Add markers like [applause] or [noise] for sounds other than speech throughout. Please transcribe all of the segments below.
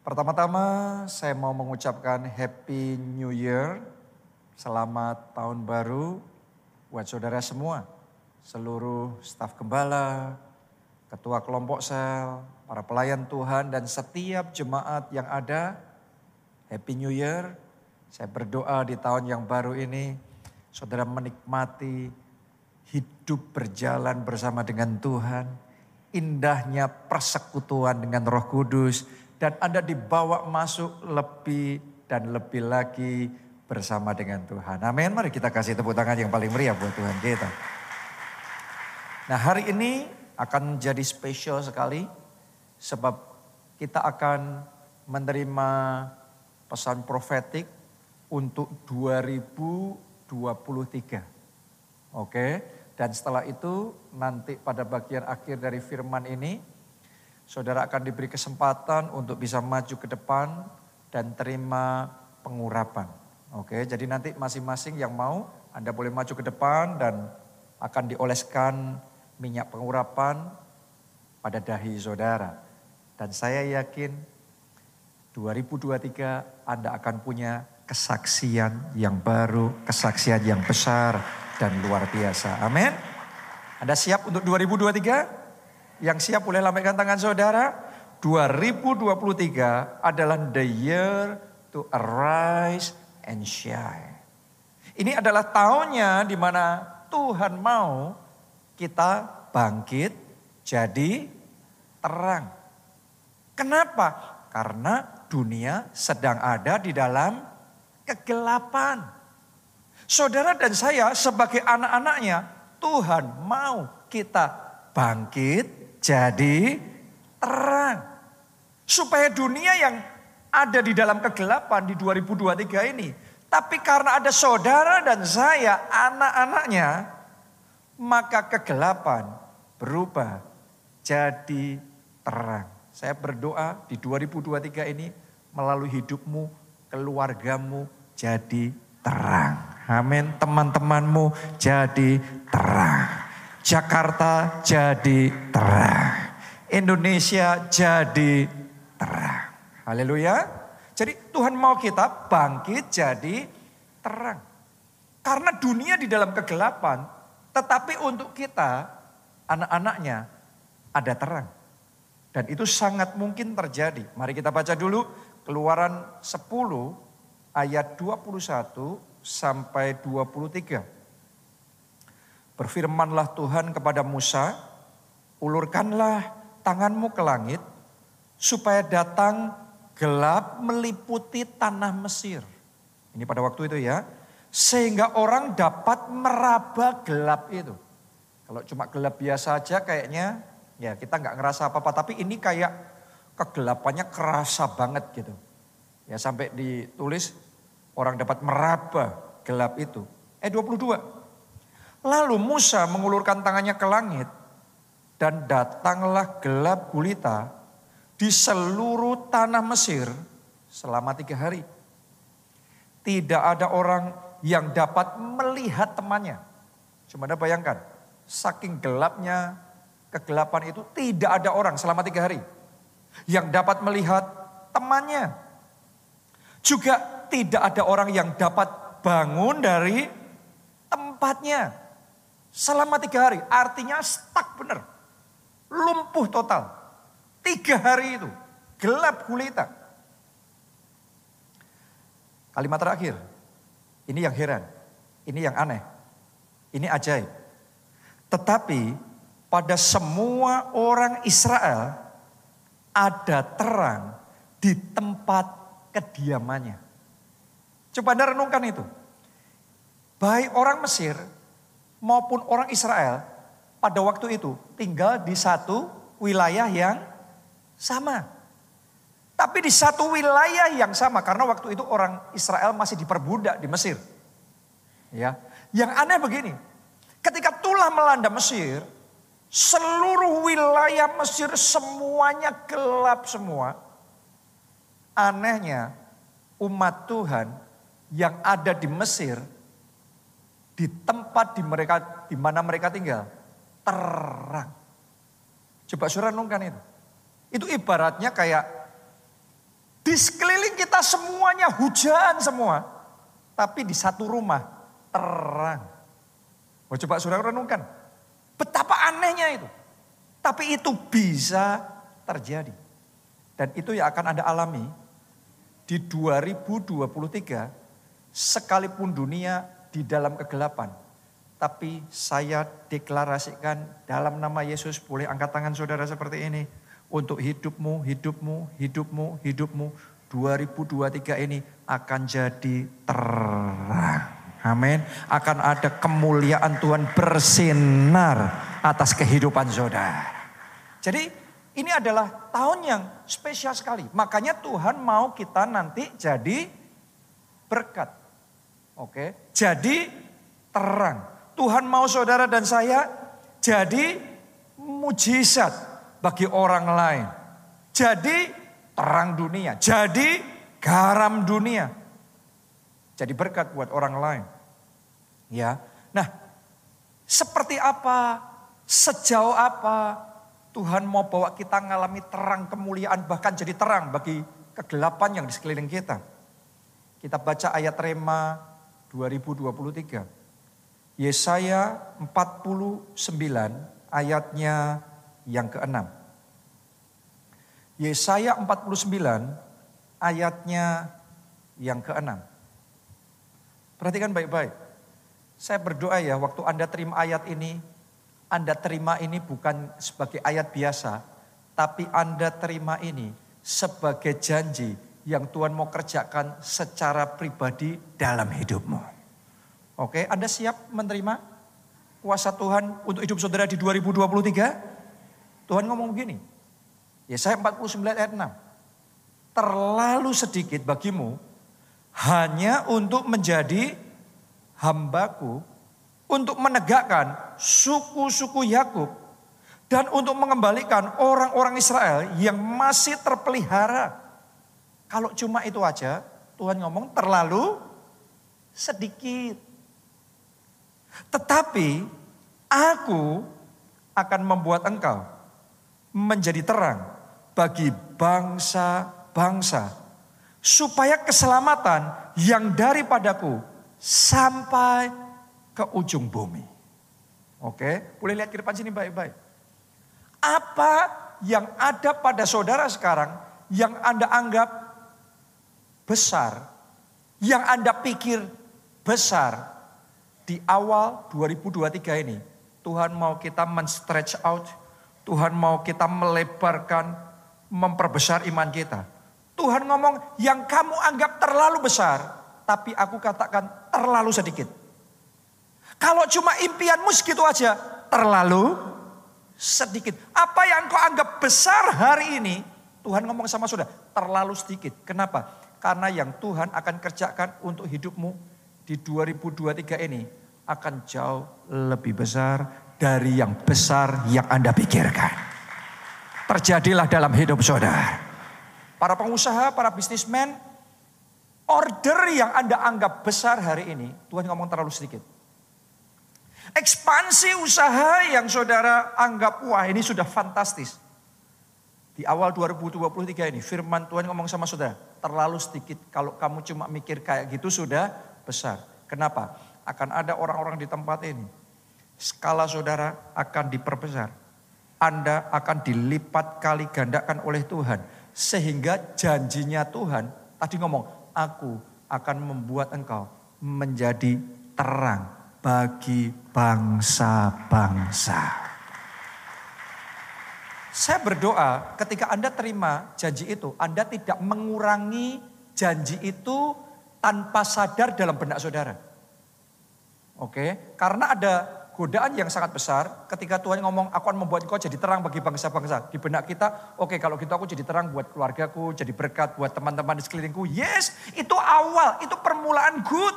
Pertama-tama saya mau mengucapkan Happy New Year. Selamat tahun baru buat saudara semua. Seluruh staf gembala, ketua kelompok sel, para pelayan Tuhan dan setiap jemaat yang ada. Happy New Year. Saya berdoa di tahun yang baru ini saudara menikmati hidup berjalan bersama dengan Tuhan. Indahnya persekutuan dengan roh kudus. Dan Anda dibawa masuk lebih dan lebih lagi bersama dengan Tuhan. Amin. Mari kita kasih tepuk tangan yang paling meriah buat Tuhan kita. Nah hari ini akan jadi spesial sekali. Sebab kita akan menerima pesan profetik untuk 2023. Oke, dan setelah itu nanti pada bagian akhir dari firman ini, saudara akan diberi kesempatan untuk bisa maju ke depan dan terima pengurapan. Oke, jadi nanti masing-masing yang mau, Anda boleh maju ke depan dan akan dioleskan minyak pengurapan pada dahi saudara. Dan saya yakin 2023 Anda akan punya kesaksian yang baru, kesaksian yang besar dan luar biasa. Amin. Anda siap untuk 2023? Yang siap boleh lambaikan tangan saudara. 2023 adalah the year to arise and shine. Ini adalah tahunnya di mana Tuhan mau kita bangkit jadi terang. Kenapa? Karena dunia sedang ada di dalam kegelapan. Saudara dan saya sebagai anak-anaknya, Tuhan mau kita bangkit jadi terang. Supaya dunia yang ada di dalam kegelapan di 2023 ini. Tapi karena ada saudara dan saya anak-anaknya, maka kegelapan berubah jadi terang. Saya berdoa di 2023 ini melalui hidupmu, keluargamu, jadi terang. Amin. Teman-temanmu jadi terang. Jakarta jadi terang. Indonesia jadi terang. Haleluya. Jadi Tuhan mau kita bangkit jadi terang. Karena dunia di dalam kegelapan, tetapi untuk kita, anak-anaknya, ada terang. Dan itu sangat mungkin terjadi. Mari kita baca dulu Keluaran 10 ayat 21 sampai 23. Berfirmanlah Tuhan kepada Musa, ulurkanlah tanganmu ke langit supaya datang gelap meliputi tanah Mesir. Ini pada waktu itu ya. Sehingga orang dapat meraba gelap itu. Kalau cuma gelap biasa aja kayaknya ya kita nggak ngerasa apa-apa. Tapi ini kayak kegelapannya kerasa banget gitu. Ya sampai ditulis orang dapat meraba gelap itu. Eh 22. Lalu Musa mengulurkan tangannya ke langit dan datanglah gelap gulita di seluruh tanah Mesir selama tiga hari. Tidak ada orang yang dapat melihat temannya. Cuma ada bayangkan, saking gelapnya kegelapan itu tidak ada orang selama tiga hari yang dapat melihat temannya. Juga tidak ada orang yang dapat bangun dari tempatnya. Selama tiga hari, artinya stuck benar. Lumpuh total. Tiga hari itu, gelap gulita. Kalimat terakhir, ini yang heran, ini yang aneh, ini ajaib. Tetapi pada semua orang Israel ada terang di tempat kediamannya. Coba Anda renungkan itu. Baik orang Mesir maupun orang Israel pada waktu itu tinggal di satu wilayah yang sama. Tapi di satu wilayah yang sama karena waktu itu orang Israel masih diperbudak di Mesir. Ya. Yang aneh begini, ketika tulah melanda Mesir, seluruh wilayah Mesir semuanya gelap semua. Anehnya umat Tuhan yang ada di Mesir di tempat di mereka di mana mereka tinggal terang. Coba surah nungkan itu. Itu ibaratnya kayak Di sekeliling kita semuanya hujan semua. Tapi di satu rumah terang. Mau coba saudara renungkan. Betapa anehnya itu. Tapi itu bisa terjadi. Dan itu yang akan Anda alami di 2023 sekalipun dunia di dalam kegelapan. Tapi saya deklarasikan dalam nama Yesus boleh angkat tangan saudara seperti ini. Untuk hidupmu, hidupmu, hidupmu, hidupmu. 2023 ini akan jadi terang. Amin. Akan ada kemuliaan Tuhan bersinar atas kehidupan saudara. Jadi ini adalah tahun yang spesial sekali. Makanya Tuhan mau kita nanti jadi berkat. Oke, jadi terang. Tuhan mau saudara dan saya jadi mujizat bagi orang lain. Jadi terang dunia, jadi garam dunia. Jadi berkat buat orang lain. Ya. Nah, seperti apa? Sejauh apa Tuhan mau bawa kita mengalami terang kemuliaan bahkan jadi terang bagi kegelapan yang di sekeliling kita. Kita baca ayat Rema 2023. Yesaya 49 ayatnya yang keenam. Yesaya 49 ayatnya yang keenam. Perhatikan baik-baik. Saya berdoa ya waktu Anda terima ayat ini, Anda terima ini bukan sebagai ayat biasa, tapi Anda terima ini sebagai janji yang Tuhan mau kerjakan secara pribadi dalam hidupmu. Oke, Anda siap menerima kuasa Tuhan untuk hidup saudara di 2023? Tuhan ngomong begini, Yesaya 49 ayat 6. Terlalu sedikit bagimu hanya untuk menjadi hambaku, untuk menegakkan suku-suku Yakub dan untuk mengembalikan orang-orang Israel yang masih terpelihara kalau cuma itu aja, Tuhan ngomong terlalu sedikit. Tetapi aku akan membuat engkau menjadi terang bagi bangsa-bangsa. Supaya keselamatan yang daripadaku sampai ke ujung bumi. Oke, boleh lihat ke depan sini baik-baik. Apa yang ada pada saudara sekarang yang Anda anggap besar yang Anda pikir besar di awal 2023 ini. Tuhan mau kita men-stretch out, Tuhan mau kita melebarkan, memperbesar iman kita. Tuhan ngomong yang kamu anggap terlalu besar, tapi aku katakan terlalu sedikit. Kalau cuma impianmu segitu aja, terlalu sedikit. Apa yang kau anggap besar hari ini, Tuhan ngomong sama saudara, terlalu sedikit. Kenapa? Karena yang Tuhan akan kerjakan untuk hidupmu di 2023 ini akan jauh lebih besar dari yang besar yang Anda pikirkan. Terjadilah dalam hidup saudara. Para pengusaha, para bisnismen, order yang Anda anggap besar hari ini, Tuhan ngomong terlalu sedikit. Ekspansi usaha yang saudara anggap, wah ini sudah fantastis. Di awal 2023 ini firman Tuhan ngomong sama saudara, terlalu sedikit. Kalau kamu cuma mikir kayak gitu sudah besar. Kenapa? Akan ada orang-orang di tempat ini. Skala saudara akan diperbesar. Anda akan dilipat kali gandakan oleh Tuhan. Sehingga janjinya Tuhan tadi ngomong, aku akan membuat engkau menjadi terang bagi bangsa-bangsa. Saya berdoa ketika Anda terima janji itu, Anda tidak mengurangi janji itu tanpa sadar dalam benak saudara. Oke, karena ada godaan yang sangat besar ketika Tuhan ngomong aku akan membuat kau jadi terang bagi bangsa-bangsa. Di benak kita, oke kalau gitu aku jadi terang buat keluargaku, jadi berkat buat teman-teman di sekelilingku. Yes, itu awal, itu permulaan good.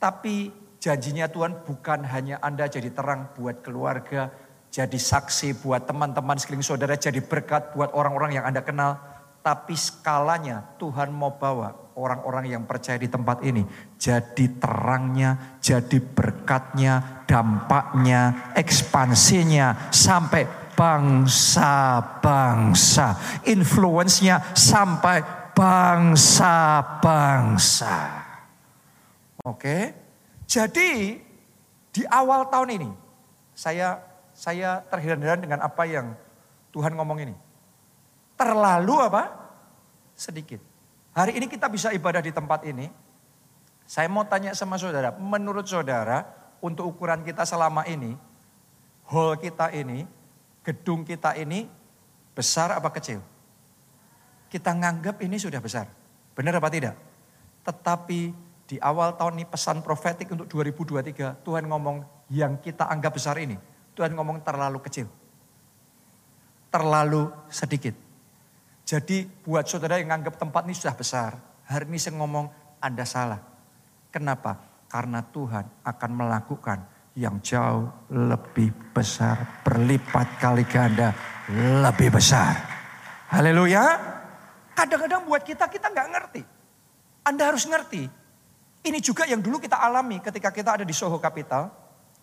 Tapi janjinya Tuhan bukan hanya Anda jadi terang buat keluarga, jadi saksi buat teman-teman sekeliling saudara, jadi berkat buat orang-orang yang Anda kenal. Tapi skalanya Tuhan mau bawa orang-orang yang percaya di tempat ini. Jadi terangnya, jadi berkatnya, dampaknya, ekspansinya sampai bangsa-bangsa. Influence-nya sampai bangsa-bangsa. Oke. Jadi di awal tahun ini saya saya terheran-heran dengan apa yang Tuhan ngomong ini. Terlalu apa? Sedikit. Hari ini kita bisa ibadah di tempat ini. Saya mau tanya sama saudara, menurut saudara untuk ukuran kita selama ini, hall kita ini, gedung kita ini besar apa kecil? Kita nganggap ini sudah besar. Benar apa tidak? Tetapi di awal tahun ini pesan profetik untuk 2023, Tuhan ngomong yang kita anggap besar ini, Tuhan ngomong terlalu kecil. Terlalu sedikit. Jadi buat saudara yang nganggap tempat ini sudah besar, hari ini saya ngomong Anda salah. Kenapa? Karena Tuhan akan melakukan yang jauh lebih besar, berlipat kali ganda, lebih besar. Haleluya. Kadang-kadang buat kita, kita nggak ngerti. Anda harus ngerti. Ini juga yang dulu kita alami ketika kita ada di Soho Capital.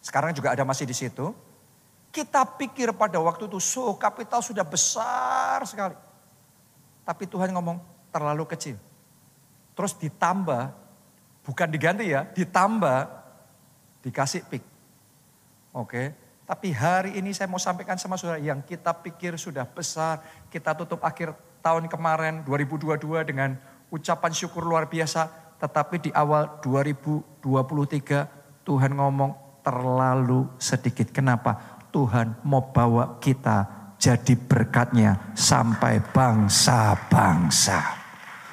Sekarang juga ada masih di situ. Kita pikir pada waktu itu Soho Capital sudah besar sekali. Tapi Tuhan ngomong terlalu kecil. Terus ditambah Bukan diganti ya, ditambah dikasih pik. Oke, tapi hari ini saya mau sampaikan sama saudara yang kita pikir sudah besar, kita tutup akhir tahun kemarin 2022 dengan ucapan syukur luar biasa, tetapi di awal 2023 Tuhan ngomong terlalu sedikit. Kenapa? Tuhan mau bawa kita jadi berkatnya sampai bangsa-bangsa.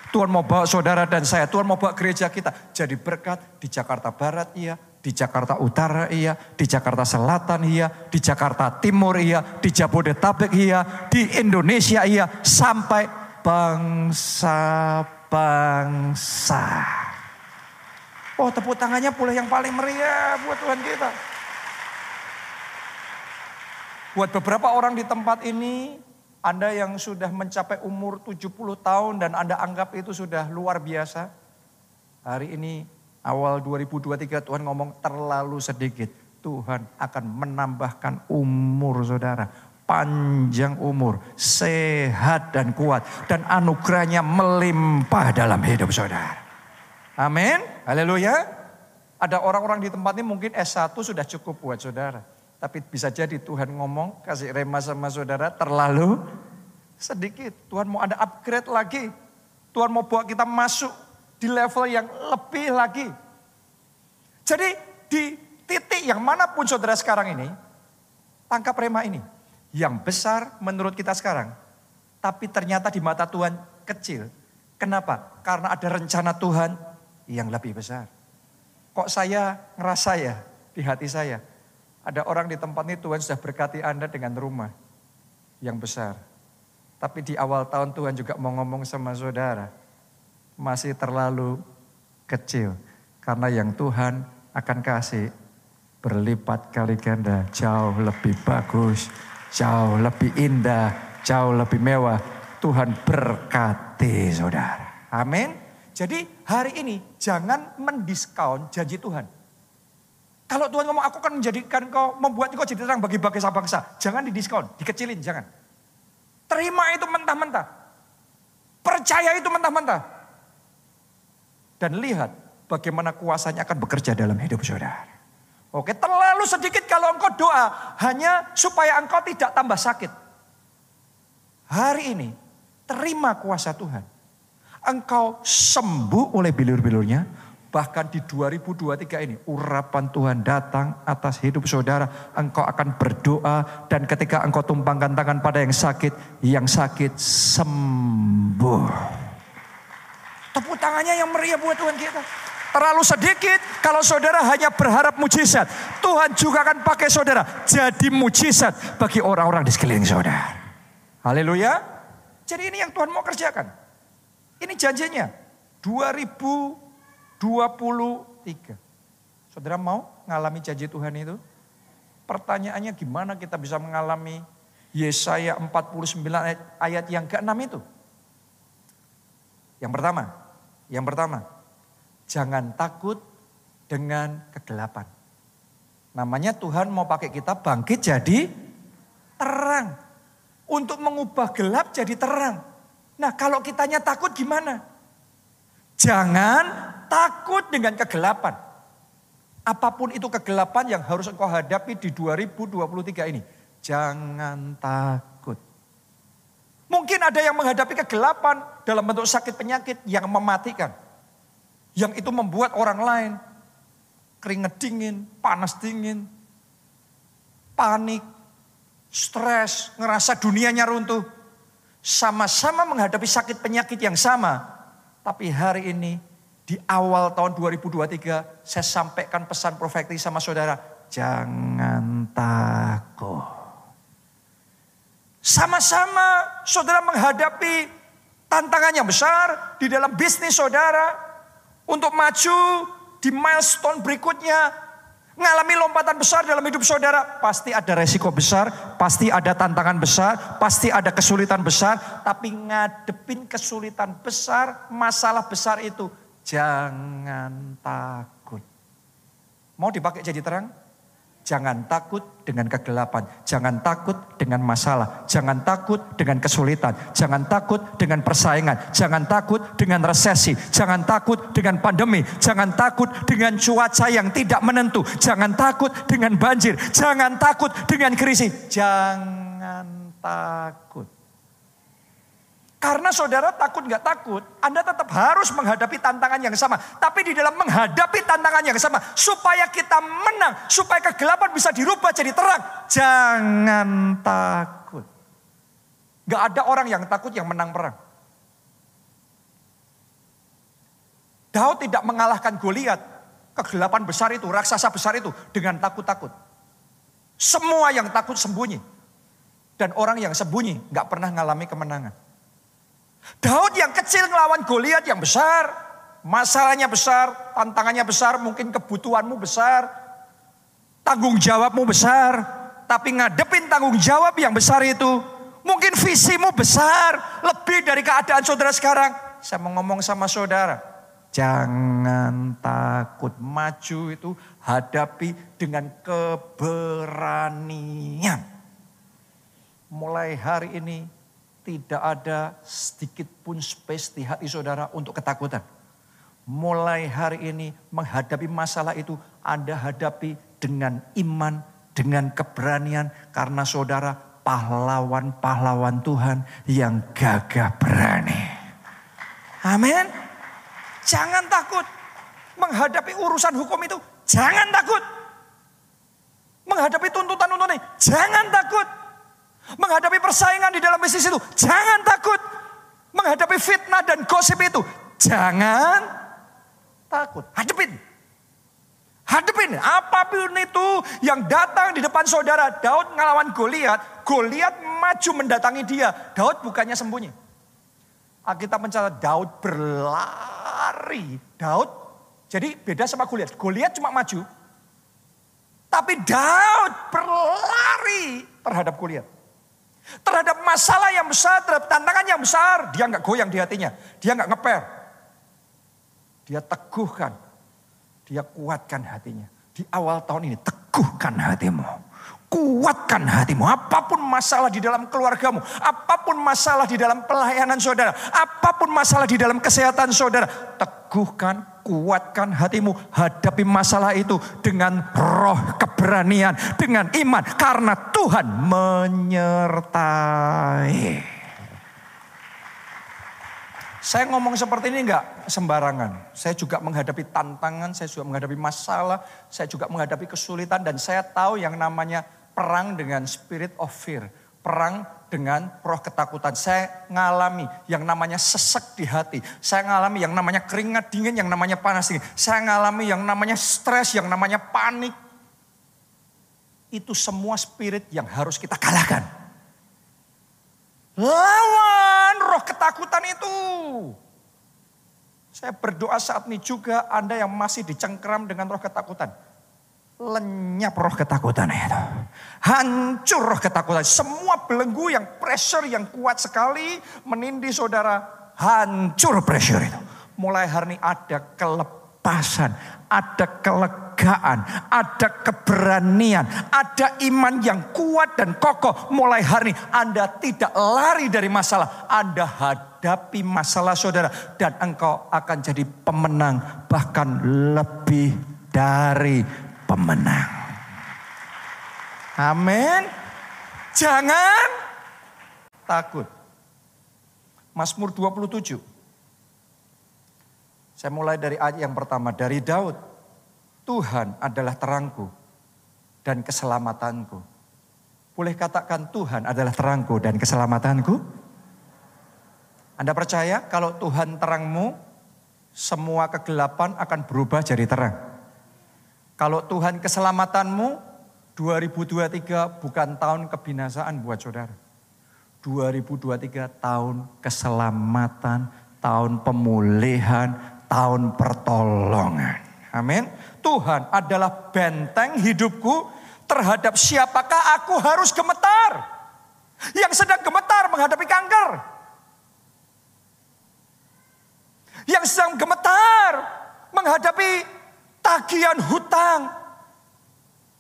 Tuhan mau bawa saudara dan saya, Tuhan mau bawa gereja kita jadi berkat di Jakarta Barat iya, di Jakarta Utara iya, di Jakarta Selatan iya, di Jakarta Timur iya, di Jabodetabek iya, di Indonesia iya, sampai bangsa-bangsa. Oh tepuk tangannya pula yang paling meriah buat Tuhan kita. Buat beberapa orang di tempat ini, anda yang sudah mencapai umur 70 tahun dan Anda anggap itu sudah luar biasa. Hari ini awal 2023 Tuhan ngomong terlalu sedikit. Tuhan akan menambahkan umur saudara. Panjang umur, sehat dan kuat. Dan anugerahnya melimpah dalam hidup saudara. Amin. Haleluya. Ada orang-orang di tempat ini mungkin S1 sudah cukup buat saudara. Tapi bisa jadi Tuhan ngomong, kasih rema sama saudara terlalu sedikit. Tuhan mau ada upgrade lagi. Tuhan mau bawa kita masuk di level yang lebih lagi. Jadi di titik yang mana pun saudara sekarang ini, tangkap rema ini. Yang besar menurut kita sekarang. Tapi ternyata di mata Tuhan kecil. Kenapa? Karena ada rencana Tuhan yang lebih besar. Kok saya ngerasa ya di hati saya, ada orang di tempat ini Tuhan sudah berkati Anda dengan rumah yang besar. Tapi di awal tahun Tuhan juga mau ngomong sama saudara. Masih terlalu kecil. Karena yang Tuhan akan kasih berlipat kali ganda. Jauh lebih bagus, jauh lebih indah, jauh lebih mewah. Tuhan berkati saudara. Amin. Jadi hari ini jangan mendiskon janji Tuhan. Kalau Tuhan ngomong aku akan menjadikan kau, membuat kau jadi terang bagi bangsa bangsa. Jangan didiskon, dikecilin, jangan. Terima itu mentah-mentah. Percaya itu mentah-mentah. Dan lihat bagaimana kuasanya akan bekerja dalam hidup saudara. Oke, terlalu sedikit kalau engkau doa hanya supaya engkau tidak tambah sakit. Hari ini terima kuasa Tuhan. Engkau sembuh oleh bilur-bilurnya, Bahkan di 2023 ini urapan Tuhan datang atas hidup saudara. Engkau akan berdoa dan ketika engkau tumpangkan tangan pada yang sakit, yang sakit sembuh. Tepuk tangannya yang meriah buat Tuhan kita. Terlalu sedikit kalau saudara hanya berharap mujizat. Tuhan juga akan pakai saudara jadi mujizat bagi orang-orang di sekeliling saudara. Haleluya. Jadi ini yang Tuhan mau kerjakan. Ini janjinya. 2000 23. Saudara mau mengalami janji Tuhan itu? Pertanyaannya gimana kita bisa mengalami Yesaya 49 ayat, ayat yang ke-6 itu? Yang pertama, yang pertama, jangan takut dengan kegelapan. Namanya Tuhan mau pakai kita bangkit jadi terang. Untuk mengubah gelap jadi terang. Nah kalau kitanya takut gimana? Jangan takut dengan kegelapan. Apa pun itu kegelapan yang harus engkau hadapi di 2023 ini. Jangan takut. Mungkin ada yang menghadapi kegelapan dalam bentuk sakit penyakit yang mematikan. Yang itu membuat orang lain keringet dingin, panas dingin, panik, stres, ngerasa dunianya runtuh. Sama-sama menghadapi sakit penyakit yang sama. Tapi hari ini di awal tahun 2023 saya sampaikan pesan profetik sama saudara. Jangan takut. Sama-sama saudara menghadapi tantangan yang besar di dalam bisnis saudara. Untuk maju di milestone berikutnya Ngalami lompatan besar dalam hidup saudara, pasti ada resiko besar, pasti ada tantangan besar, pasti ada kesulitan besar, tapi ngadepin kesulitan besar, masalah besar itu jangan takut. Mau dipakai jadi terang? Jangan takut dengan kegelapan, jangan takut dengan masalah, jangan takut dengan kesulitan, jangan takut dengan persaingan, jangan takut dengan resesi, jangan takut dengan pandemi, jangan takut dengan cuaca yang tidak menentu, jangan takut dengan banjir, jangan takut dengan krisis, jangan takut. Karena saudara takut nggak takut, Anda tetap harus menghadapi tantangan yang sama. Tapi di dalam menghadapi tantangan yang sama, supaya kita menang, supaya kegelapan bisa dirubah jadi terang, jangan takut. Gak ada orang yang takut yang menang perang. Daud tidak mengalahkan Goliat, kegelapan besar itu, raksasa besar itu dengan takut-takut. Semua yang takut sembunyi. Dan orang yang sembunyi gak pernah mengalami kemenangan. Daud yang kecil ngelawan Goliat yang besar, masalahnya besar, tantangannya besar, mungkin kebutuhanmu besar, tanggung jawabmu besar, tapi ngadepin tanggung jawab yang besar itu, mungkin visimu besar, lebih dari keadaan saudara sekarang. Saya mau ngomong sama saudara, jangan takut maju itu hadapi dengan keberanian. Mulai hari ini tidak ada sedikit pun space di hati saudara untuk ketakutan. Mulai hari ini menghadapi masalah itu Anda hadapi dengan iman, dengan keberanian. Karena saudara pahlawan-pahlawan Tuhan yang gagah berani. Amin. Jangan takut. Menghadapi urusan hukum itu jangan takut. Menghadapi tuntutan-tuntutan ini jangan takut. Menghadapi persaingan di dalam bisnis itu, jangan takut. Menghadapi fitnah dan gosip itu, jangan takut. Hadepin. Hadepin apa pun itu yang datang di depan saudara. Daud ngelawan Goliat, Goliat maju mendatangi dia. Daud bukannya sembunyi. Alkitab mencatat Daud berlari. Daud jadi beda sama Goliat. Goliat cuma maju. Tapi Daud berlari terhadap Goliat. Terhadap masalah yang besar, terhadap tantangan yang besar, dia nggak goyang di hatinya. Dia nggak ngeper. Dia teguhkan. Dia kuatkan hatinya. Di awal tahun ini teguhkan hatimu. Kuatkan hatimu. Apa pun masalah di dalam keluargamu. Apa pun masalah di dalam pelayanan saudara. Apa pun masalah di dalam kesehatan saudara. Teguhkan kuatkan hatimu, hadapi masalah itu dengan roh keberanian, dengan iman, karena Tuhan menyertai. Saya ngomong seperti ini enggak sembarangan. Saya juga menghadapi tantangan, saya juga menghadapi masalah, saya juga menghadapi kesulitan dan saya tahu yang namanya perang dengan spirit of fear. Perang dengan roh ketakutan. Saya ngalami yang namanya sesek di hati. Saya ngalami yang namanya keringat dingin, yang namanya panas dingin. Saya ngalami yang namanya stres, yang namanya panik. Itu semua spirit yang harus kita kalahkan. Lawan roh ketakutan itu. Saya berdoa saat ini juga Anda yang masih dicengkram dengan roh ketakutan lenyap roh ketakutan itu. Hancur roh ketakutan. Semua belenggu yang pressure yang kuat sekali menindih saudara. Hancur pressure itu. Mulai hari ini ada kelepasan, ada kelegaan, ada keberanian, ada iman yang kuat dan kokoh. Mulai hari ini Anda tidak lari dari masalah, Anda hadapi masalah saudara dan engkau akan jadi pemenang bahkan lebih dari pemenang. Amin. Jangan takut. Mazmur 27. Saya mulai dari ayat yang pertama dari Daud. Tuhan adalah terangku dan keselamatanku. Boleh katakan Tuhan adalah terangku dan keselamatanku? Anda percaya kalau Tuhan terangmu, semua kegelapan akan berubah jadi terang. Kalau Tuhan keselamatanmu, 2023 bukan tahun kebinasaan buat saudara. 2023 tahun keselamatan, tahun pemulihan, tahun pertolongan. Amin. Tuhan adalah benteng hidupku terhadap siapakah aku harus gemetar. Yang sedang gemetar menghadapi kanker. Yang sedang gemetar menghadapi tagihan hutang.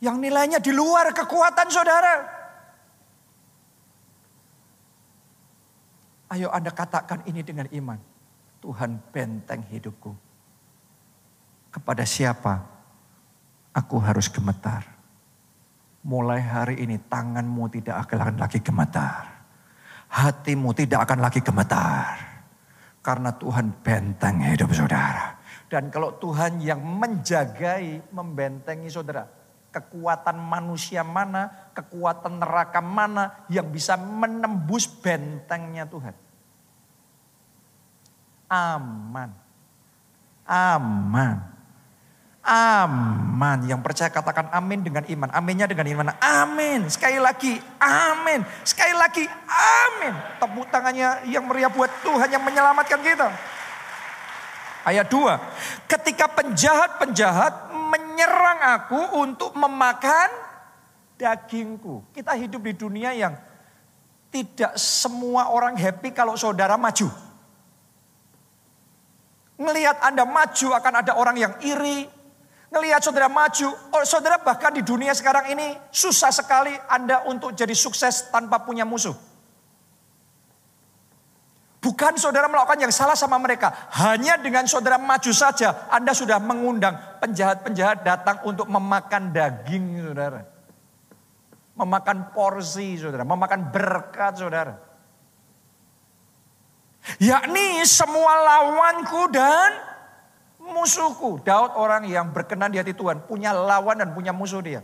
Yang nilainya di luar kekuatan saudara. Ayo Anda katakan ini dengan iman. Tuhan benteng hidupku. Kepada siapa aku harus gemetar. Mulai hari ini tanganmu tidak akan lagi gemetar. Hatimu tidak akan lagi gemetar. Karena Tuhan benteng hidup saudara. Dan kalau Tuhan yang menjagai, membentengi saudara. Kekuatan manusia mana, kekuatan neraka mana yang bisa menembus bentengnya Tuhan aman. Aman. Aman. Yang percaya katakan amin dengan iman. Aminnya dengan iman. Amin. Sekali lagi. Amin. Sekali lagi. Amin. Tepuk tangannya yang meriah buat Tuhan yang menyelamatkan kita. Ayat 2. Ketika penjahat-penjahat menyerang aku untuk memakan dagingku. Kita hidup di dunia yang tidak semua orang happy kalau saudara maju. Ngelihat Anda maju akan ada orang yang iri. Ngelihat saudara maju, oh, saudara bahkan di dunia sekarang ini susah sekali Anda untuk jadi sukses tanpa punya musuh. Bukan saudara melakukan yang salah sama mereka. Hanya dengan saudara maju saja Anda sudah mengundang penjahat-penjahat datang untuk memakan daging saudara. Memakan porsi saudara, memakan berkat saudara. Yakni semua lawanku dan musuhku. Daud orang yang berkenan di hati Tuhan. Punya lawan dan punya musuh dia.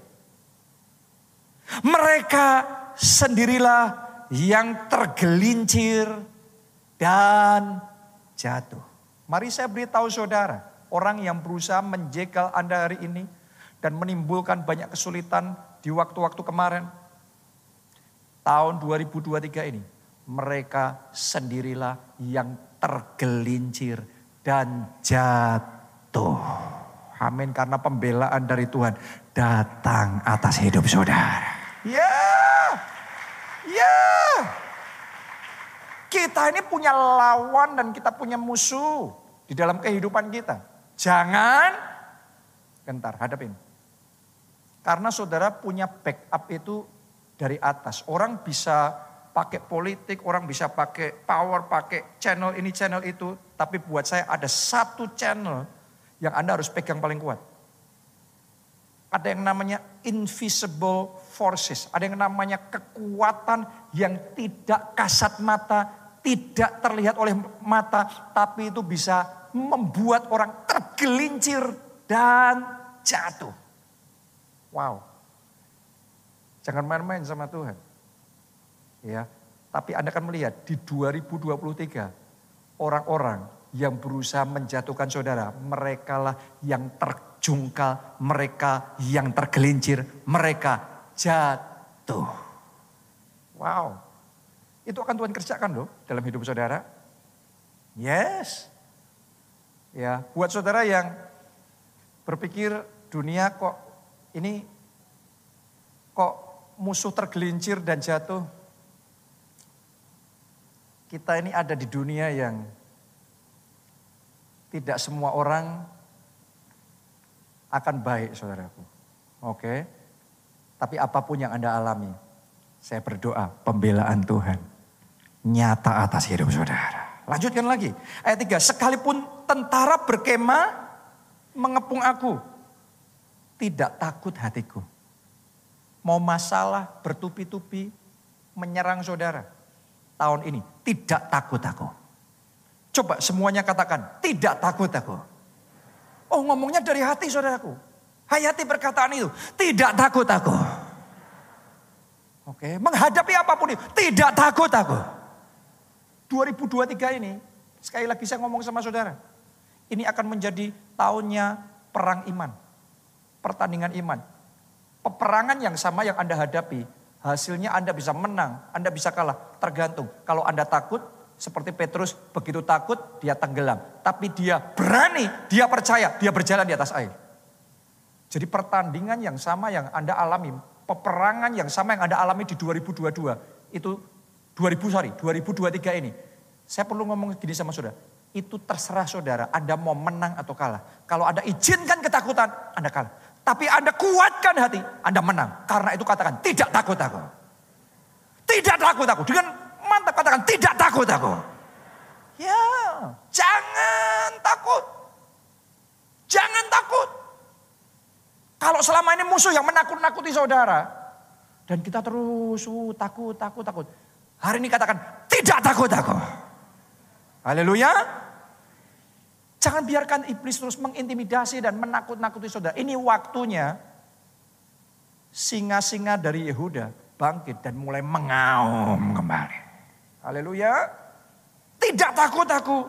Mereka sendirilah yang tergelincir dan jatuh. Mari saya beritahu saudara. Orang yang berusaha menjegal Anda hari ini. Dan menimbulkan banyak kesulitan di waktu-waktu kemarin. Tahun 2023 ini mereka sendirilah yang tergelincir dan jatuh. Amin karena pembelaan dari Tuhan datang atas hidup saudara. Ya, ya. Kita ini punya lawan dan kita punya musuh di dalam kehidupan kita. Jangan gentar, hadapin. Karena saudara punya backup itu dari atas. Orang bisa pakai politik, orang bisa pakai power, pakai channel ini, channel itu. Tapi buat saya ada satu channel yang Anda harus pegang paling kuat. Ada yang namanya invisible forces. Ada yang namanya kekuatan yang tidak kasat mata, tidak terlihat oleh mata. Tapi itu bisa membuat orang tergelincir dan jatuh. Wow. Jangan main-main sama Tuhan. Ya, tapi Anda akan melihat di 2023 orang-orang yang berusaha menjatuhkan saudara, merekalah yang terjungkal, mereka yang tergelincir, mereka jatuh. Wow. Itu akan Tuhan kerjakan loh dalam hidup saudara. Yes. Ya, buat saudara yang berpikir dunia kok ini kok musuh tergelincir dan jatuh, kita ini ada di dunia yang tidak semua orang akan baik saudaraku. Oke. Tapi apa pun yang Anda alami, saya berdoa pembelaan Tuhan nyata atas hidup saudara. Lanjutkan lagi. Ayat 3, sekalipun tentara berkemah mengepung aku, tidak takut hatiku. Mau masalah bertupi-tupi menyerang saudara. Tahun ini tidak takut aku. Coba semuanya katakan, tidak takut aku. Oh ngomongnya dari hati saudaraku. Hayati perkataan itu. Tidak takut aku. Oke, menghadapi apa pun itu. Tidak takut aku. 2023 ini, sekali lagi saya ngomong sama saudara. Ini akan menjadi tahunnya perang iman. Pertandingan iman. Peperangan yang sama yang Anda hadapi, hasilnya Anda bisa menang, Anda bisa kalah. Tergantung. Kalau Anda takut, seperti Petrus begitu takut dia tenggelam. Tapi dia berani, dia percaya, dia berjalan di atas air. Jadi pertandingan yang sama yang Anda alami, peperangan yang sama yang Anda alami di 2022, itu 2000 sorry, 2023 ini. Saya perlu ngomong gini sama saudara, itu terserah saudara, Anda mau menang atau kalah. Kalau Anda izinkan ketakutan, Anda kalah. Tapi Anda kuatkan hati, Anda menang. Karena itu katakan, tidak takut aku. Tidak takut aku. Dengan mantap katakan tidak takut aku. Ya, jangan takut. Jangan takut. Kalau selama ini musuh yang menakut-nakuti saudara. Dan kita terus uh, takut, takut, takut. Hari ini katakan tidak takut aku. Haleluya. Jangan biarkan iblis terus mengintimidasi dan menakut-nakuti saudara. Ini waktunya singa-singa dari Yehuda bangkit dan mulai mengaum kembali. Haleluya. Tidak takut aku.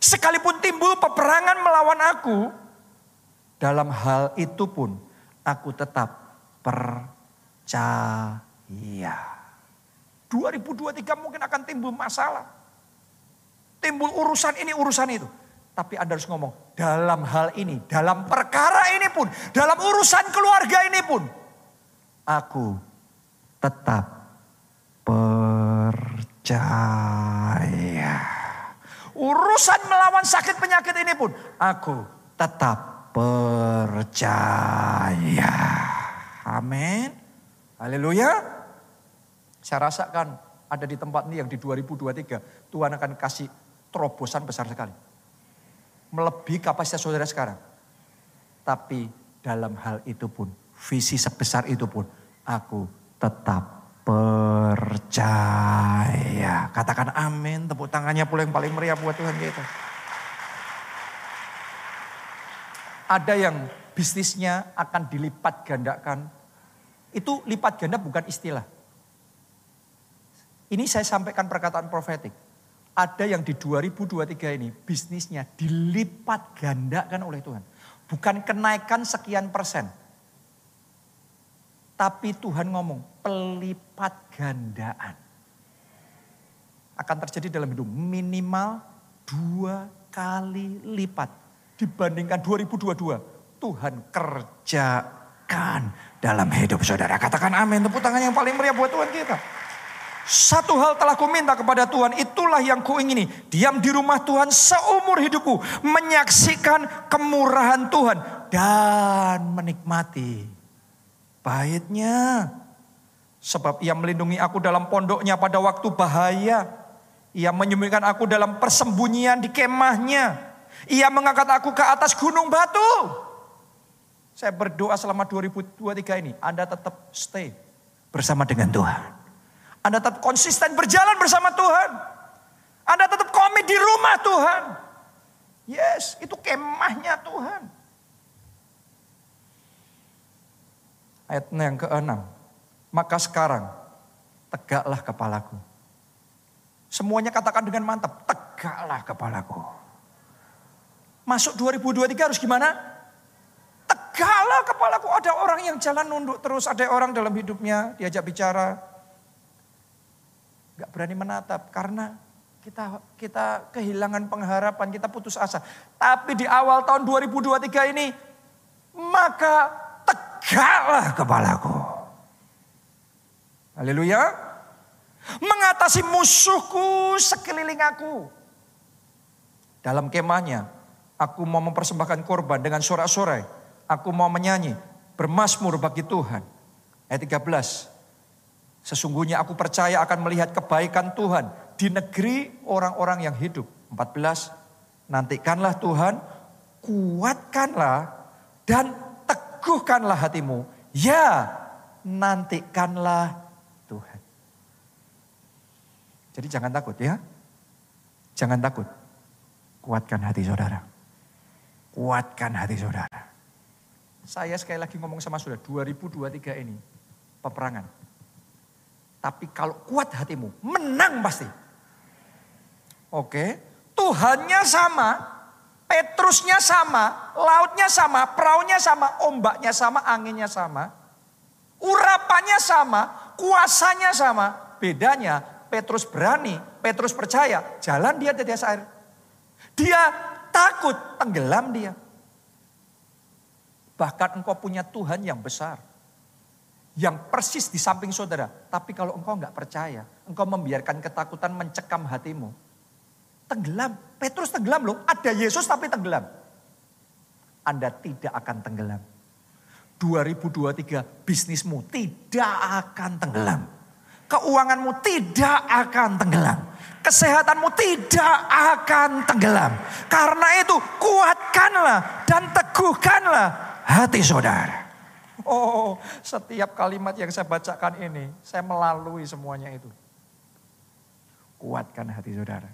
Sekalipun timbul peperangan melawan aku, dalam hal itu pun aku tetap percaya. 2023 mungkin akan timbul masalah. Timbul urusan ini, urusan itu. Tapi Anda harus ngomong, dalam hal ini, dalam perkara ini pun, dalam urusan keluarga ini pun, aku tetap percaya. Urusan melawan sakit penyakit ini pun aku tetap percaya. Amin. Haleluya. Saya rasakan ada di tempat ini yang di 2023 Tuhan akan kasih terobosan besar sekali. Melebihi kapasitas saudara sekarang. Tapi dalam hal itu pun, visi sebesar itu pun, aku tetap percaya. Katakan amin, tepuk tangannya pula yang paling meriah buat Tuhan kita. Ada yang bisnisnya akan dilipat gandakan. Itu lipat ganda bukan istilah. Ini saya sampaikan perkataan profetik. Ada yang di 2023 ini bisnisnya dilipat gandakan oleh Tuhan. Bukan kenaikan sekian persen tapi Tuhan ngomong pelipat gandaan. Akan terjadi dalam hidup minimal dua kali lipat. Dibandingkan 2022. Tuhan kerjakan dalam hidup saudara. Katakan amin. Tepuk tangan yang paling meriah buat Tuhan kita. Satu hal telah kuminta kepada Tuhan, itulah yang kuingini. Diam di rumah Tuhan seumur hidupku. Menyaksikan kemurahan Tuhan. Dan menikmati baitnya. Sebab ia melindungi aku dalam pondoknya pada waktu bahaya. Ia menyembunyikan aku dalam persembunyian di kemahnya. Ia mengangkat aku ke atas gunung batu. Saya berdoa selama 2023 ini. Anda tetap stay bersama dengan Tuhan. Anda tetap konsisten berjalan bersama Tuhan. Anda tetap komit di rumah Tuhan. Yes, itu kemahnya Tuhan. Ayat yang ke-6. Maka sekarang tegaklah kepalaku. Semuanya katakan dengan mantap, tegaklah kepalaku. Masuk 2023 harus gimana? Tegaklah kepalaku. Ada orang yang jalan nunduk terus, ada orang dalam hidupnya diajak bicara. Gak berani menatap karena kita kita kehilangan pengharapan, kita putus asa. Tapi di awal tahun 2023 ini maka tegaklah kepalaku. Haleluya. Mengatasi musuhku sekeliling aku. Dalam kemahnya, aku mau mempersembahkan korban dengan sorak-sorai. Aku mau menyanyi, bermasmur bagi Tuhan. Ayat 13. Sesungguhnya aku percaya akan melihat kebaikan Tuhan di negeri orang-orang yang hidup. 14. Nantikanlah Tuhan, kuatkanlah dan teguhkanlah hatimu. Ya, nantikanlah Tuhan. Jadi jangan takut ya. Jangan takut. Kuatkan hati saudara. Kuatkan hati saudara. Saya sekali lagi ngomong sama saudara, 2023 ini peperangan. Tapi kalau kuat hatimu, menang pasti. Oke, Tuhannya sama, Petrusnya sama, lautnya sama, peraunya sama, ombaknya sama, anginnya sama. Urapannya sama, kuasanya sama. Bedanya Petrus berani, Petrus percaya, jalan dia di atas air. Dia takut, tenggelam dia. Bahkan engkau punya Tuhan yang besar. Yang persis di samping saudara. Tapi kalau engkau nggak percaya, engkau membiarkan ketakutan mencekam hatimu. Tenggelam. Petrus tenggelam loh. Ada Yesus tapi tenggelam. Anda tidak akan tenggelam. 2023 bisnismu tidak akan tenggelam. Keuanganmu tidak akan tenggelam. Kesehatanmu tidak akan tenggelam. Karena itu kuatkanlah dan teguhkanlah hati saudara. Oh, setiap kalimat yang saya bacakan ini, saya melalui semuanya itu. Kuatkan hati saudara.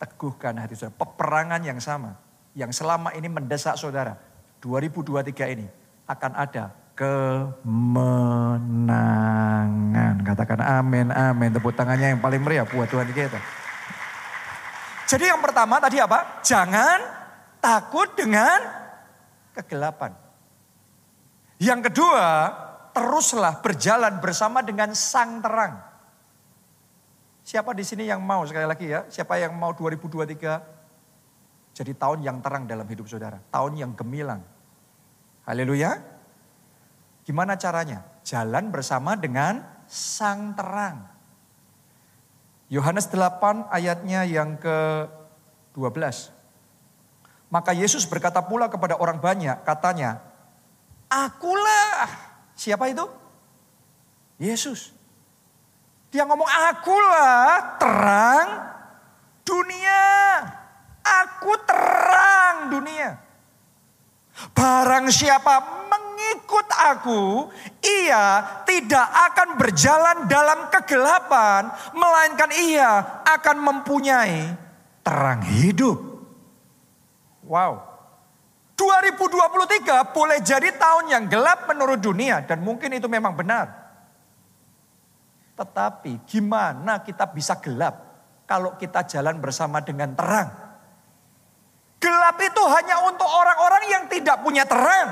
Teguhkan hati saudara. Peperangan yang sama, yang selama ini mendesak saudara. 2023 ini akan ada kemenangan. Katakan amin, amin. Tepuk tangannya yang paling meriah buat Tuhan kita. Jadi yang pertama tadi apa? Jangan takut dengan kegelapan. Yang kedua, teruslah berjalan bersama dengan sang terang. Siapa di sini yang mau sekali lagi ya, siapa yang mau 2023 jadi tahun yang terang dalam hidup saudara, tahun yang gemilang. Haleluya. Gimana caranya? Jalan bersama dengan sang terang. Yohanes 8 ayatnya yang ke-12. Maka Yesus berkata pula kepada orang banyak, katanya, Akulah. Siapa itu? Yesus. Dia ngomong, akulah terang dunia. Aku terang dunia. Barang siapa mengikut aku, ia tidak akan berjalan dalam kegelapan, melainkan ia akan mempunyai terang hidup. Wow. 2023 boleh jadi tahun yang gelap menurut dunia dan mungkin itu memang benar. Tetapi gimana kita bisa gelap kalau kita jalan bersama dengan terang? Gelap itu hanya untuk orang-orang yang tidak punya terang.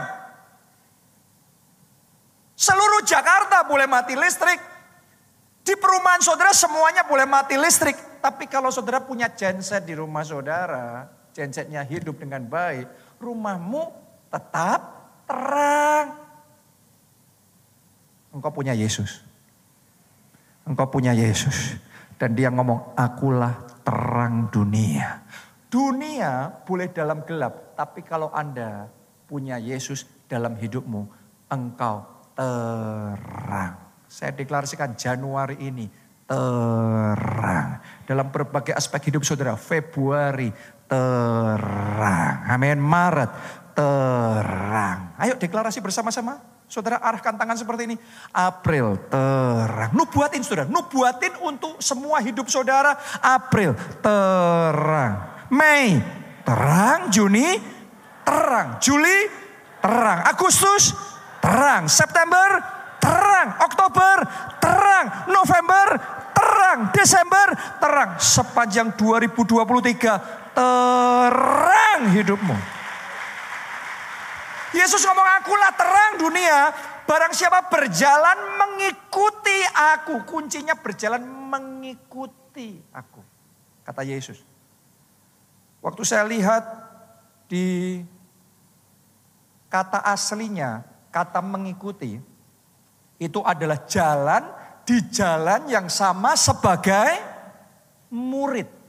Seluruh Jakarta boleh mati listrik. Di perumahan saudara semuanya boleh mati listrik. Tapi kalau saudara punya genset di rumah saudara, gensetnya hidup dengan baik, rumahmu tetap terang. Engkau punya Yesus. Engkau punya Yesus. Dan dia ngomong, akulah terang dunia. Dunia boleh dalam gelap, tapi kalau Anda punya Yesus dalam hidupmu, engkau terang. Saya deklarasikan Januari ini terang. Dalam berbagai aspek hidup saudara, Februari terang. Amin. Maret terang. Ayo deklarasi bersama-sama. Saudara arahkan tangan seperti ini. April terang. Nubuatin saudara. Nubuatin untuk semua hidup saudara. April terang. Mei terang. Juni terang. Juli terang. Agustus terang. September terang. Oktober terang. November terang. Desember terang. Sepanjang 2023 terang hidupmu. Yesus ngomong akulah terang dunia. Barang siapa berjalan mengikuti aku. Kuncinya berjalan mengikuti aku. Kata Yesus. Waktu saya lihat di kata aslinya, kata mengikuti. Itu adalah jalan di jalan yang sama sebagai murid.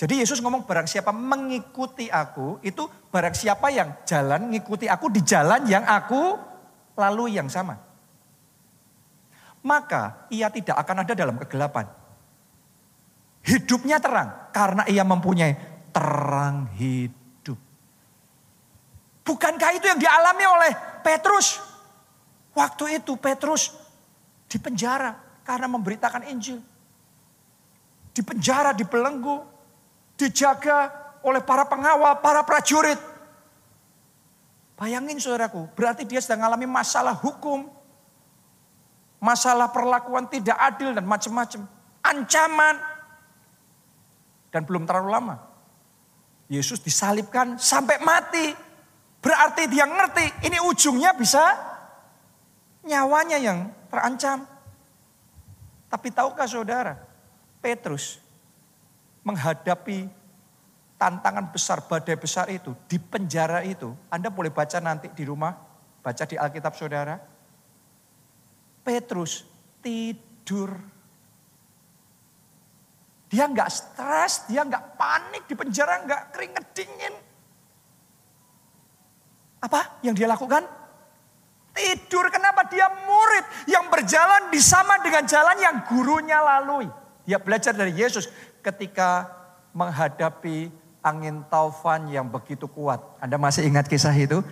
Jadi Yesus ngomong barang siapa mengikuti aku, itu barang siapa yang jalan mengikuti aku di jalan yang aku lalui yang sama. Maka ia tidak akan ada dalam kegelapan. Hidupnya terang karena ia mempunyai terang hidup. Bukankah itu yang dialami oleh Petrus? Waktu itu Petrus di penjara karena memberitakan Injil. Di penjara, dibelenggu, dijaga oleh para pengawal, para prajurit. Bayangin saudaraku, berarti dia sedang mengalami masalah hukum. Masalah perlakuan tidak adil dan macam-macam. Ancaman. Dan belum terlalu lama. Yesus disalibkan sampai mati. Berarti dia ngerti ini ujungnya bisa nyawanya yang terancam. Tapi tahukah saudara, Petrus menghadapi tantangan besar, badai besar itu, di penjara itu, Anda boleh baca nanti di rumah, baca di Alkitab saudara. Petrus tidur. Dia nggak stres, dia nggak panik di penjara, nggak keringet dingin. Apa yang dia lakukan? Tidur, kenapa dia murid yang berjalan di sama dengan jalan yang gurunya lalui. Dia belajar dari Yesus ketika menghadapi angin taufan yang begitu kuat. Anda masih ingat kisah itu?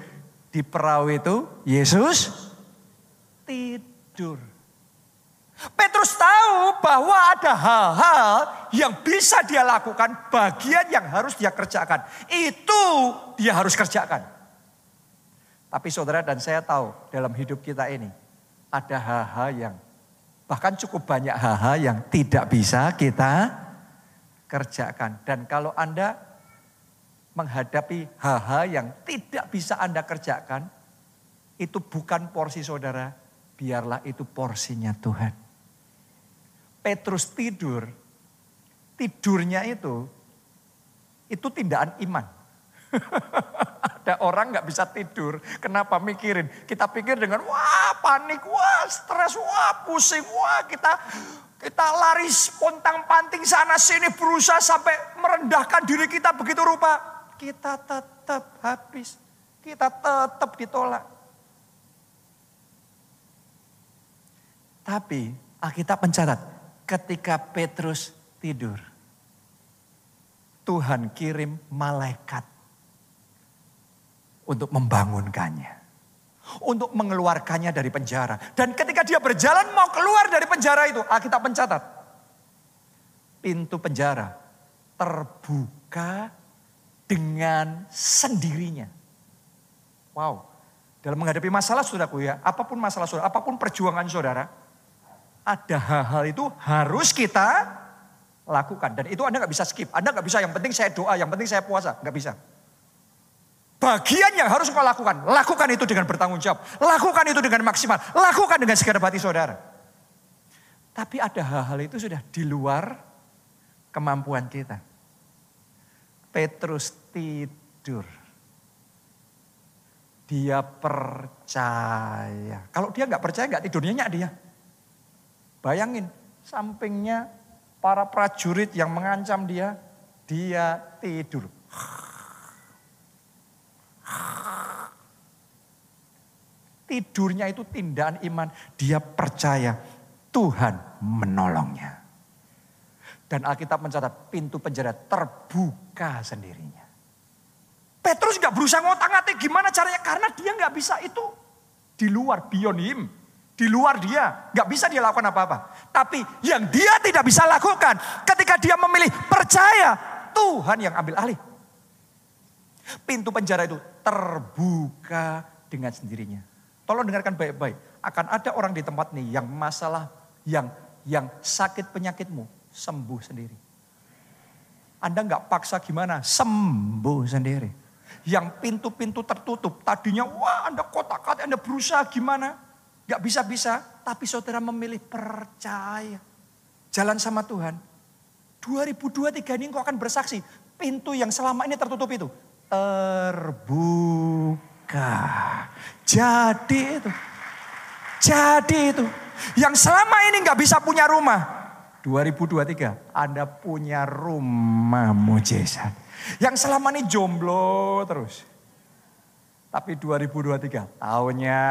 Di perahu itu Yesus tidur. Petrus tahu bahwa ada hal-hal yang bisa dia lakukan, bagian yang harus dia kerjakan. Itu dia harus kerjakan. Tapi saudara dan saya tahu dalam hidup kita ini ada hal-hal yang bahkan cukup banyak hal-hal yang tidak bisa kita kerjakan. Dan kalau Anda menghadapi hal-hal yang tidak bisa Anda kerjakan, itu bukan porsi saudara, biarlah itu porsinya Tuhan. Petrus tidur, tidurnya itu, itu tindakan iman. [laughs] Ada orang nggak bisa tidur, kenapa mikirin? Kita pikir dengan wah panik, wah stres, wah pusing, wah kita kita lari pontang panting sana sini berusaha sampai merendahkan diri kita begitu rupa. Kita tetap habis. Kita tetap ditolak. Tapi Alkitab mencatat ketika Petrus tidur. Tuhan kirim malaikat untuk membangunkannya untuk mengeluarkannya dari penjara. Dan ketika dia berjalan mau keluar dari penjara itu, Alkitab mencatat. Pintu penjara terbuka dengan sendirinya. Wow. Dalam menghadapi masalah saudaraku ya, apa pun masalah saudara, apa pun perjuangan saudara, ada hal-hal itu harus kita lakukan. Dan itu Anda nggak bisa skip. Anda nggak bisa yang penting saya doa, yang penting saya puasa. Nggak bisa. Bagian yang harus kau lakukan, lakukan itu dengan bertanggung jawab. Lakukan itu dengan maksimal. Lakukan dengan segenap hati saudara. Tapi ada hal-hal itu sudah di luar kemampuan kita. Petrus tidur. Dia percaya. Kalau dia nggak percaya nggak tidurnya nyak dia. Bayangin, sampingnya para prajurit yang mengancam dia, dia tidur. Tidurnya itu tindakan iman. Dia percaya Tuhan menolongnya. Dan Alkitab mencatat pintu penjara terbuka sendirinya. Petrus gak berusaha ngotak ngatik gimana caranya. Karena dia gak bisa itu di luar beyond. Di luar dia. Gak bisa dia lakukan apa-apa. Tapi yang dia tidak bisa lakukan ketika dia memilih percaya. Tuhan yang ambil alih. Pintu penjara itu terbuka dengan sendirinya. Tolong dengarkan baik-baik. Akan ada orang di tempat ini yang masalah, yang yang sakit penyakitmu sembuh sendiri. Anda nggak paksa gimana, sembuh sendiri. Yang pintu-pintu tertutup, tadinya wah Anda kotak-katik, Anda berusaha gimana. Gak bisa-bisa, tapi saudara memilih percaya. Jalan sama Tuhan. 2023 ini engkau akan bersaksi. Pintu yang selama ini tertutup itu terbuka. Jadi itu. Jadi itu. Yang selama ini nggak bisa punya rumah. 2023 Anda punya rumah mujizat. Yang selama ini jomblo terus. Tapi 2023 tahunnya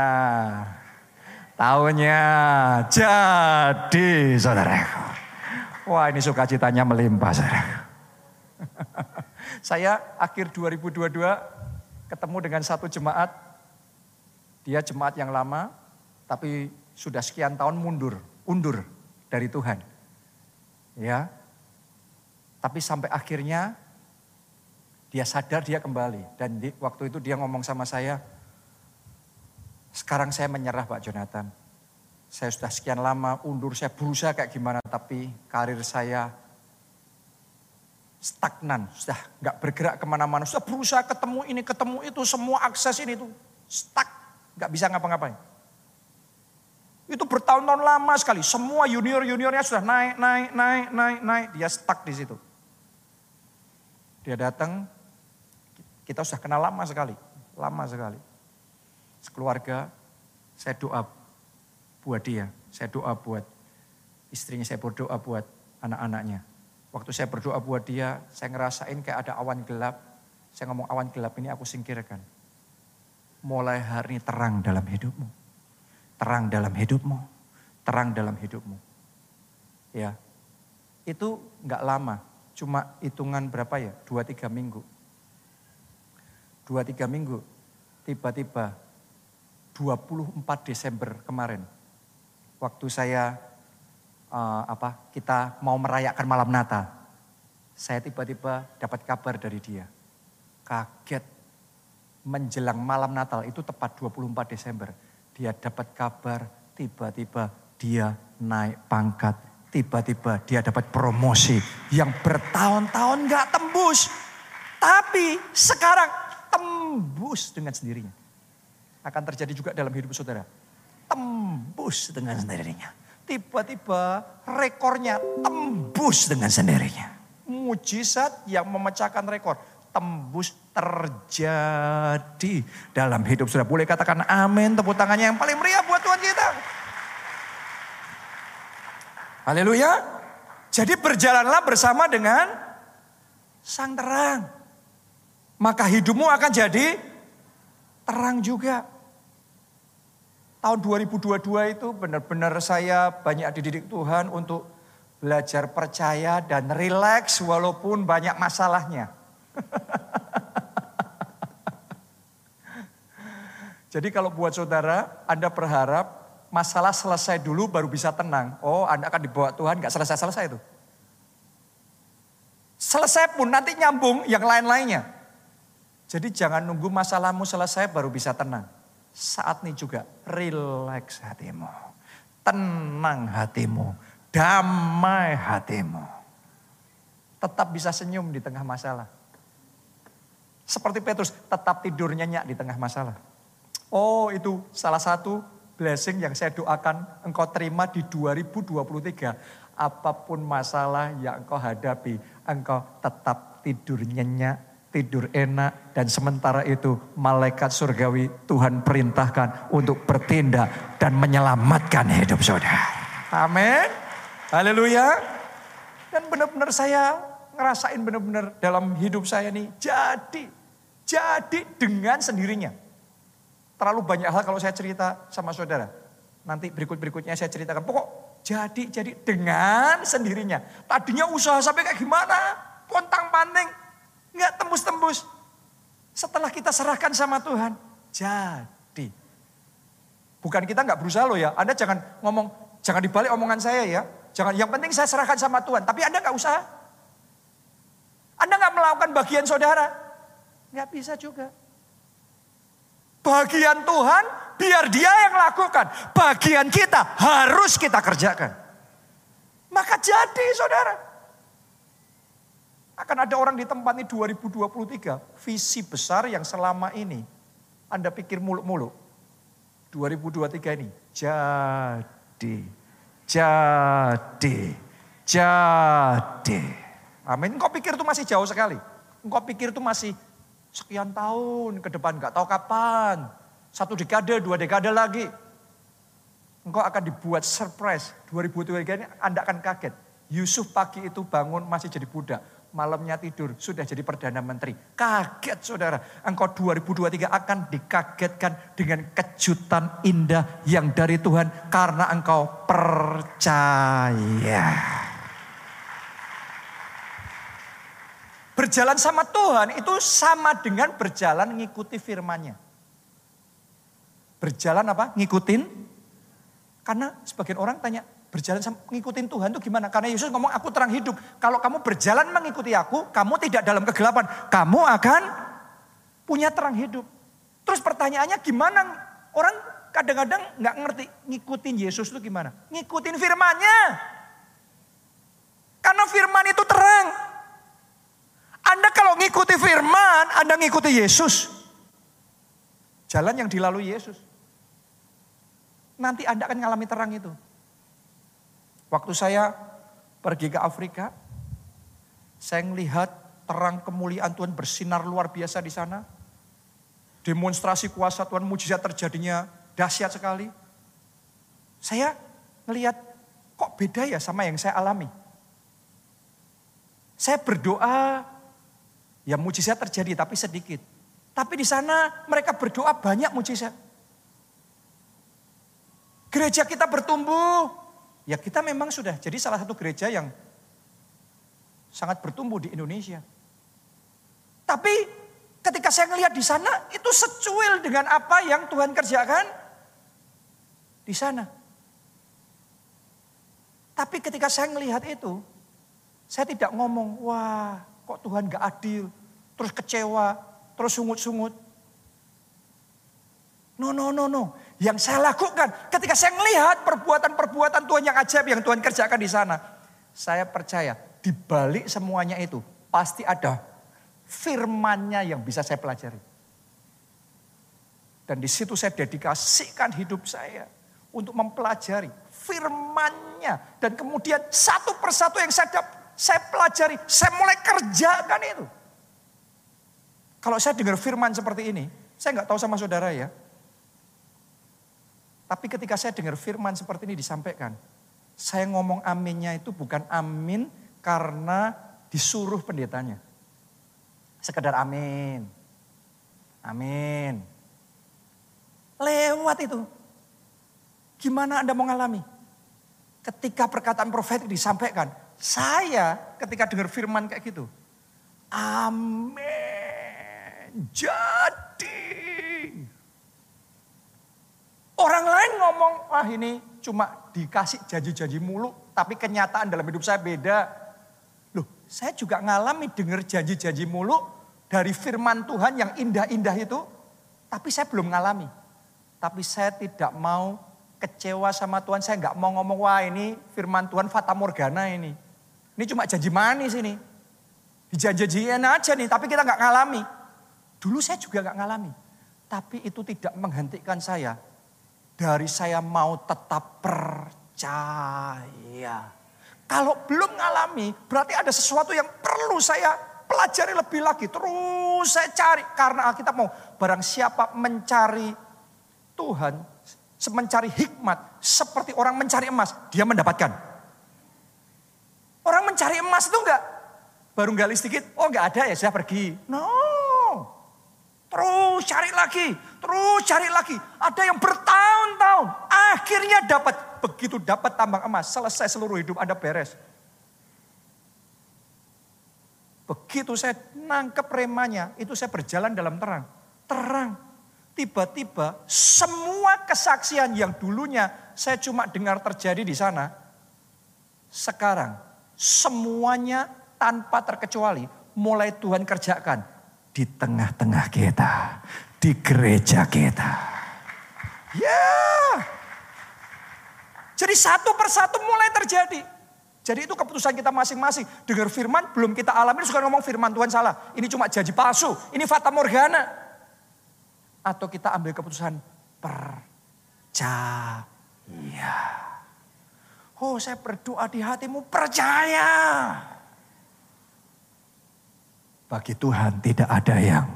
tahunnya jadi saudara. Wah ini sukacitanya melimpah saudara. [laughs] Saya akhir 2022 ketemu dengan satu jemaat. Dia jemaat yang lama, tapi sudah sekian tahun mundur, undur dari Tuhan. Ya. Tapi sampai akhirnya dia sadar dia kembali dan di, waktu itu dia ngomong sama saya, sekarang saya menyerah Pak Jonathan. Saya sudah sekian lama undur, saya berusaha kayak gimana tapi karir saya stagnan, sudah nggak bergerak ke mana-mana, sudah berusaha ketemu ini, ketemu itu, semua akses ini tuh stuck, nggak bisa ngapa-ngapain. Itu bertahun-tahun lama sekali, semua junior-juniornya sudah naik, naik, naik, naik, naik, dia stuck di situ. Dia datang, kita sudah kenal lama sekali, lama sekali. Sekeluarga, saya doa buat dia, saya doa buat istrinya, saya berdoa buat anak-anaknya Waktu saya berdoa buat dia, saya ngerasain kayak ada awan gelap. Saya ngomong awan gelap ini aku singkirkan. Mulai hari ini terang dalam hidupmu. Terang dalam hidupmu. Terang dalam hidupmu. Ya, itu nggak lama. Cuma hitungan berapa ya? Dua tiga minggu. Dua tiga minggu. Tiba-tiba 24 Desember kemarin. Waktu saya uh, apa kita mau merayakan malam Natal. Saya tiba-tiba dapat kabar dari dia. Kaget menjelang malam Natal itu tepat 24 Desember. Dia dapat kabar tiba-tiba dia naik pangkat. Tiba-tiba dia dapat promosi yang bertahun-tahun gak tembus. Tapi sekarang tembus dengan sendirinya. Akan terjadi juga dalam hidup saudara. Tembus dengan sendirinya tiba-tiba rekornya tembus dengan sendirinya. Mujizat yang memecahkan rekor. Tembus terjadi dalam hidup sudah Boleh katakan amin tepuk tangannya yang paling meriah buat Tuhan kita. Haleluya. Jadi berjalanlah bersama dengan sang terang. Maka hidupmu akan jadi terang juga tahun 2022 itu benar-benar saya banyak dididik Tuhan untuk belajar percaya dan rileks walaupun banyak masalahnya. [laughs] Jadi kalau buat saudara, Anda berharap masalah selesai dulu baru bisa tenang. Oh Anda akan dibawa Tuhan, gak selesai-selesai itu. Selesai pun nanti nyambung yang lain-lainnya. Jadi jangan nunggu masalahmu selesai baru bisa tenang saat ini juga relax hatimu. Tenang hatimu. Damai hatimu. Tetap bisa senyum di tengah masalah. Seperti Petrus, tetap tidur nyenyak di tengah masalah. Oh itu salah satu blessing yang saya doakan engkau terima di 2023. Apa pun masalah yang engkau hadapi, engkau tetap tidur nyenyak tidur enak, dan sementara itu malaikat surgawi Tuhan perintahkan untuk bertindak dan menyelamatkan hidup saudara. Amin. Haleluya. Dan benar-benar saya ngerasain benar-benar dalam hidup saya ini jadi, jadi dengan sendirinya. Terlalu banyak hal kalau saya cerita sama saudara. Nanti berikut-berikutnya saya ceritakan. Pokok jadi, jadi dengan sendirinya. Tadinya usaha sampai kayak gimana? Pontang panting Nggak tembus-tembus. Setelah kita serahkan sama Tuhan, jadi. Bukan kita nggak berusaha loh ya. Anda jangan ngomong, jangan dibalik omongan saya ya. Jangan, yang penting saya serahkan sama Tuhan. Tapi Anda nggak usaha. Anda nggak melakukan bagian saudara. Nggak bisa juga. Bagian Tuhan biar dia yang lakukan. Bagian kita harus kita kerjakan. Maka jadi saudara. Akan ada orang di tempat ini 2023, visi besar yang selama ini Anda pikir muluk-muluk. 2023 ini jadi, jadi, jadi. Amin. Engkau pikir itu masih jauh sekali. Engkau pikir itu masih sekian tahun ke depan, gak tahu kapan. Satu dekade, dua dekade lagi. Engkau akan dibuat surprise. 2023 ini Anda akan kaget. Yusuf pagi itu bangun masih jadi budak. Malamnya tidur, sudah jadi Perdana Menteri. Kaget saudara, engkau 2023 akan dikagetkan dengan kejutan indah yang dari Tuhan. Karena engkau percaya. Berjalan sama Tuhan itu sama dengan berjalan ngikuti firmannya. Berjalan apa? Ngikutin. Karena sebagian orang tanya, berjalan sama, ngikutin Tuhan itu gimana? Karena Yesus ngomong aku terang hidup. Kalau kamu berjalan mengikuti aku, kamu tidak dalam kegelapan. Kamu akan punya terang hidup. Terus pertanyaannya gimana? Orang kadang-kadang nggak ngerti ngikutin Yesus itu gimana? Ngikutin firmannya. Karena firman itu terang. Anda kalau ngikuti firman, Anda ngikuti Yesus. Jalan yang dilalui Yesus. Nanti Anda akan mengalami terang itu. Waktu saya pergi ke Afrika, saya melihat terang kemuliaan Tuhan bersinar luar biasa di sana. Demonstrasi kuasa Tuhan, mujizat terjadinya dahsyat sekali. Saya melihat kok beda ya sama yang saya alami. Saya berdoa, ya mujizat terjadi tapi sedikit. Tapi di sana mereka berdoa banyak mujizat. Gereja kita bertumbuh, Ya kita memang sudah jadi salah satu gereja yang sangat bertumbuh di Indonesia. Tapi ketika saya melihat di sana itu secuil dengan apa yang Tuhan kerjakan di sana. Tapi ketika saya melihat itu, saya tidak ngomong, wah kok Tuhan gak adil, terus kecewa, terus sungut-sungut. No, no, no, no. Yang saya lakukan ketika saya melihat perbuatan-perbuatan Tuhan yang ajaib yang Tuhan kerjakan di sana. Saya percaya di balik semuanya itu pasti ada firmannya yang bisa saya pelajari. Dan di situ saya dedikasikan hidup saya untuk mempelajari firmannya. Dan kemudian satu persatu yang saya, saya pelajari, saya mulai kerjakan itu. Kalau saya dengar firman seperti ini, saya nggak tahu sama saudara ya, tapi ketika saya dengar firman seperti ini disampaikan, saya ngomong aminnya itu bukan amin karena disuruh pendetanya. Sekedar amin. Amin. Lewat itu. Gimana Anda mau ngalami? Ketika perkataan profetik disampaikan, saya ketika dengar firman kayak gitu, amin. Jadi Orang lain ngomong, wah ini cuma dikasih janji-janji mulu, tapi kenyataan dalam hidup saya beda. Loh, saya juga ngalami dengar janji-janji mulu dari firman Tuhan yang indah-indah itu, tapi saya belum ngalami. Tapi saya tidak mau kecewa sama Tuhan, saya nggak mau ngomong, wah ini firman Tuhan Fata Morgana ini. Ini cuma janji manis ini. Dijanjiin aja nih, tapi kita nggak ngalami. Dulu saya juga nggak ngalami. Tapi itu tidak menghentikan saya dari saya mau tetap percaya. Kalau belum ngalami, berarti ada sesuatu yang perlu saya pelajari lebih lagi. Terus saya cari. Karena kita mau barang siapa mencari Tuhan, mencari hikmat, seperti orang mencari emas, dia mendapatkan. Orang mencari emas itu enggak, baru gali sedikit, oh enggak ada ya saya pergi. No, Terus cari lagi, terus cari lagi. Ada yang bertahun-tahun, akhirnya dapat. Begitu dapat tambang emas, selesai seluruh hidup Anda beres. Begitu saya nangkep remanya, itu saya berjalan dalam terang. Terang. Tiba-tiba semua kesaksian yang dulunya saya cuma dengar terjadi di sana. Sekarang semuanya tanpa terkecuali mulai Tuhan kerjakan di tengah-tengah kita, di gereja kita. Ya. Jadi satu persatu mulai terjadi. Jadi itu keputusan kita masing-masing. Dengar firman belum kita alami, suka ngomong firman Tuhan salah. Ini cuma janji palsu, ini fata morgana. Atau kita ambil keputusan percaya. Oh saya berdoa di hatimu percaya. Bagi Tuhan tidak ada yang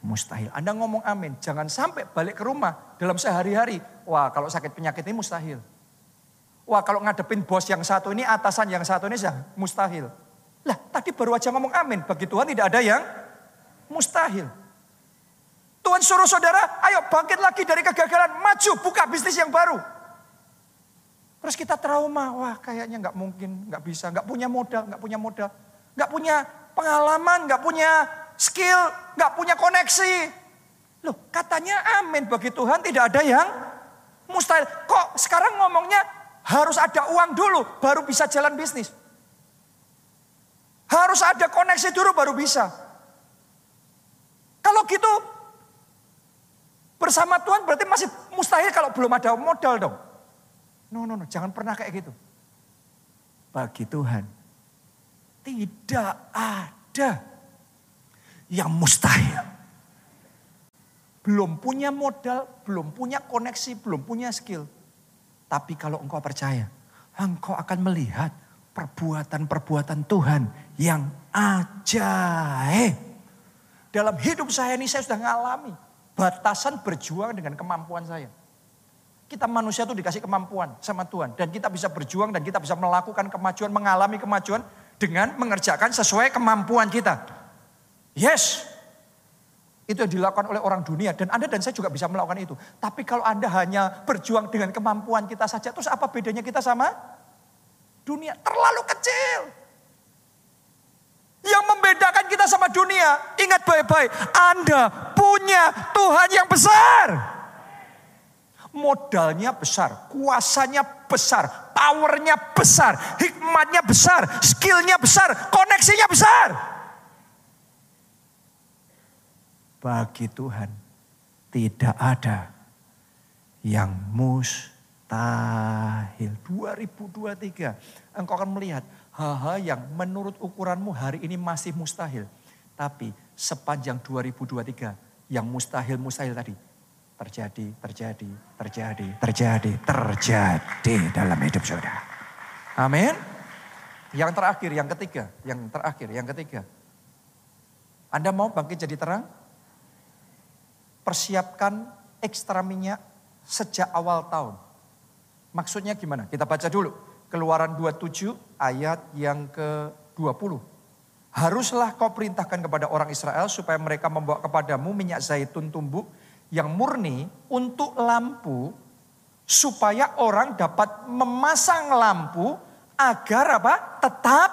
mustahil. Anda ngomong amin, jangan sampai balik ke rumah dalam sehari-hari. Wah kalau sakit penyakit ini mustahil. Wah kalau ngadepin bos yang satu ini, atasan yang satu ini sih mustahil. Lah tadi baru aja ngomong amin. Bagi Tuhan tidak ada yang mustahil. Tuhan suruh saudara, ayo bangkit lagi dari kegagalan, maju, buka bisnis yang baru. Terus kita trauma, wah kayaknya nggak mungkin, nggak bisa, nggak punya modal, nggak punya modal, nggak punya pengalaman, nggak punya skill, nggak punya koneksi. Loh katanya amin bagi Tuhan tidak ada yang mustahil. Kok sekarang ngomongnya harus ada uang dulu baru bisa jalan bisnis. Harus ada koneksi dulu baru bisa. Kalau gitu bersama Tuhan berarti masih mustahil kalau belum ada modal dong. No, no, no, jangan pernah kayak gitu. Bagi Tuhan tidak ada yang mustahil. Belum punya modal, belum punya koneksi, belum punya skill. Tapi kalau engkau percaya, engkau akan melihat perbuatan-perbuatan Tuhan yang ajaib. Dalam hidup saya ini saya sudah ngalami batasan berjuang dengan kemampuan saya. Kita manusia itu dikasih kemampuan sama Tuhan. Dan kita bisa berjuang dan kita bisa melakukan kemajuan, mengalami kemajuan dengan mengerjakan sesuai kemampuan kita. Yes, itu yang dilakukan oleh orang dunia dan Anda dan saya juga bisa melakukan itu. Tapi kalau Anda hanya berjuang dengan kemampuan kita saja, terus apa bedanya kita sama dunia? Terlalu kecil. Yang membedakan kita sama dunia, ingat baik-baik, Anda punya Tuhan yang besar. Modalnya besar, kuasanya besar, powernya besar, hikmatnya besar, skillnya besar, koneksinya besar. Bagi Tuhan tidak ada yang mustahil. 2023 engkau akan melihat hal-hal yang menurut ukuranmu hari ini masih mustahil. Tapi sepanjang 2023 yang mustahil-mustahil tadi terjadi, terjadi, terjadi, terjadi, terjadi dalam hidup saudara. Amin. Yang terakhir, yang ketiga, yang terakhir, yang ketiga. Anda mau bangkit jadi terang? Persiapkan ekstra minyak sejak awal tahun. Maksudnya gimana? Kita baca dulu. Keluaran 27 ayat yang ke-20. Haruslah kau perintahkan kepada orang Israel supaya mereka membawa kepadamu minyak zaitun tumbuk yang murni untuk lampu supaya orang dapat memasang lampu agar apa? tetap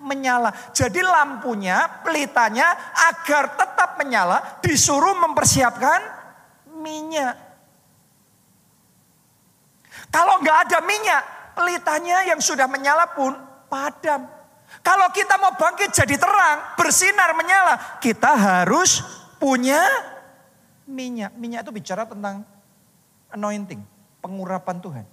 menyala. Jadi lampunya, pelitanya agar tetap menyala disuruh mempersiapkan minyak. Kalau nggak ada minyak, pelitanya yang sudah menyala pun padam. Kalau kita mau bangkit jadi terang, bersinar menyala, kita harus punya minyak. Minyak itu bicara tentang anointing, pengurapan Tuhan.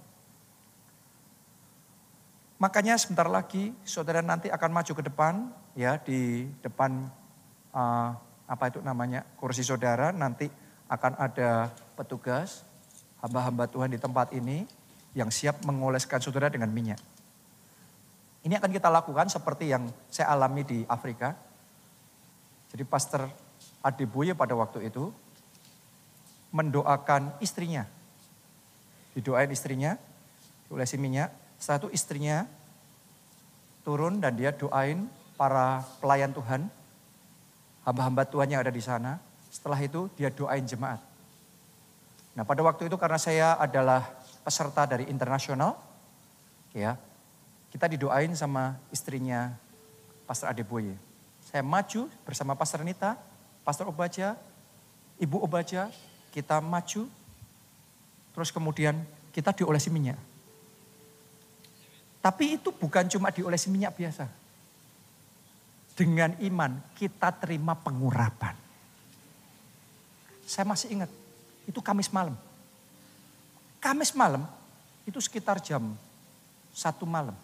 Makanya sebentar lagi saudara nanti akan maju ke depan ya di depan uh, apa itu namanya kursi saudara nanti akan ada petugas hamba-hamba Tuhan di tempat ini yang siap mengoleskan saudara dengan minyak. Ini akan kita lakukan seperti yang saya alami di Afrika. Jadi Pastor Adeboye pada waktu itu mendoakan istrinya. Didoain istrinya, diolesi minyak. Itu istrinya turun dan dia doain para pelayan Tuhan, hamba-hamba Tuhan yang ada di sana. Setelah itu dia doain jemaat. Nah pada waktu itu karena saya adalah peserta dari internasional, ya kita didoain sama istrinya Pastor Adeboye. Saya maju bersama Pastor Nita, Pastor Obaja, Ibu Obaja, kita maju, terus kemudian kita diolesi minyak. Tapi itu bukan cuma diolesi minyak biasa. Dengan iman kita terima pengurapan. Saya masih ingat, itu Kamis malam. Kamis malam itu sekitar jam satu malam.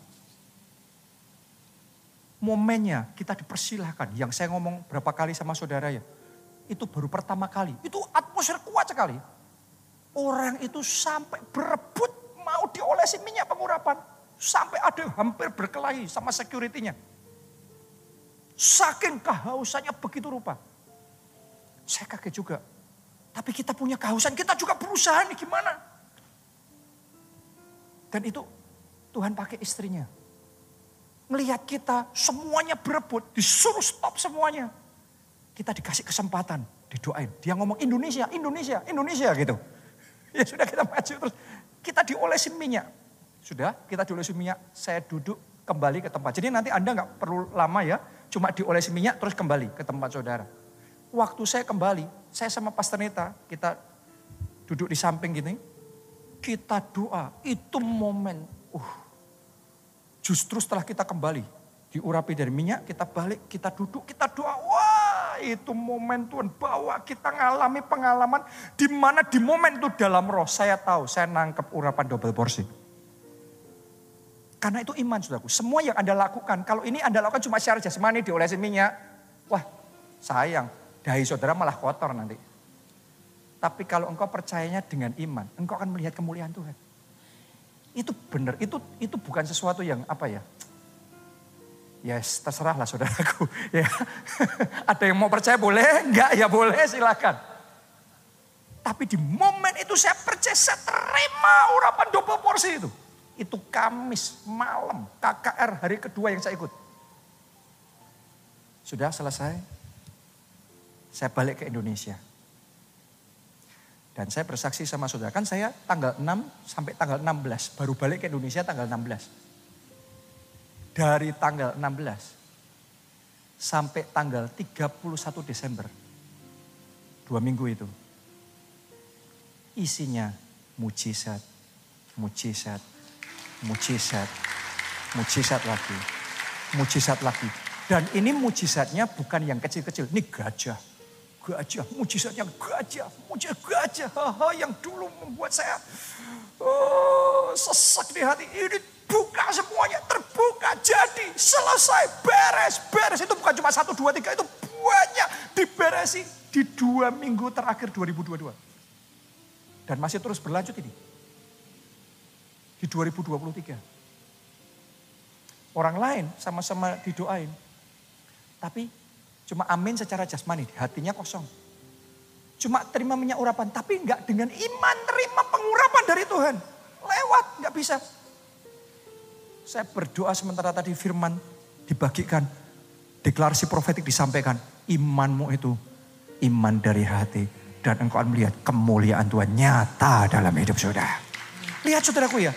Momennya kita dipersilahkan. Yang saya ngomong berapa kali sama saudara ya. Itu baru pertama kali. Itu atmosfer kuat sekali. Orang itu sampai berebut mau diolesi minyak pengurapan. Sampai ada hampir berkelahi sama security-nya. Saking kehausannya begitu rupa. Saya kaget juga. Tapi kita punya kehausan, kita juga berusaha nih gimana. Dan itu Tuhan pakai istrinya. Melihat kita semuanya berebut, disuruh stop semuanya. Kita dikasih kesempatan, didoain. Dia ngomong Indonesia, Indonesia, Indonesia gitu. [laughs] Ya sudah kita maju terus. Kita diolesin minyak. Sudah kita diolesin minyak, saya duduk kembali ke tempat. Jadi nanti Anda nggak perlu lama ya, cuma diolesin minyak terus kembali ke tempat saudara. Waktu saya kembali, saya sama Pastor Neta, kita duduk di samping gini, kita doa, itu momen, uh, justru setelah kita kembali, diurapi dari minyak, kita balik, kita duduk, kita doa, wah itu momen Tuhan bawa kita ngalami pengalaman di mana di momen itu dalam roh saya tahu, saya nangkep urapan double porsi. Karena itu iman saudaraku. Semua yang Anda lakukan, kalau ini Anda lakukan cuma secara jasmani diolesin minyak. Wah sayang, dahi saudara malah kotor nanti. Tapi kalau engkau percayanya dengan iman, engkau akan melihat kemuliaan Tuhan. Itu benar, itu itu bukan sesuatu yang apa ya. Yes, terserahlah saudaraku. [laughs] Ya. Ada yang mau percaya boleh, enggak ya boleh silakan. Tapi di momen itu saya percaya, saya terima urapan double porsi itu. Itu Kamis malam KKR hari kedua yang saya ikut. Sudah selesai. Saya balik ke Indonesia. Dan saya bersaksi sama saudara. Kan saya tanggal 6 sampai tanggal 16. Baru balik ke Indonesia tanggal 16. Dari tanggal 16 sampai tanggal 31 Desember. Dua minggu itu. Isinya mujizat, mujizat, mujizat, mujizat lagi, mujizat lagi. Dan ini mujizatnya bukan yang kecil-kecil, ini gajah. Gajah, mujizatnya gajah, mujizat gajah. Haha, yang dulu membuat saya oh, sesak di hati. Ini buka semuanya, terbuka, jadi, selesai, beres, beres. Itu bukan cuma satu, dua, tiga, itu banyak diberesi di dua minggu terakhir 2022. Dan masih terus berlanjut ini di 2023. Orang lain sama-sama didoain. Tapi cuma amin secara jasmani, hatinya kosong. Cuma terima minyak urapan, tapi enggak dengan iman terima pengurapan dari Tuhan. Lewat, enggak bisa. Saya berdoa sementara tadi firman dibagikan, deklarasi profetik disampaikan, imanmu itu iman dari hati. Dan engkau akan melihat kemuliaan Tuhan nyata dalam hidup saudara. Lihat saudaraku ya,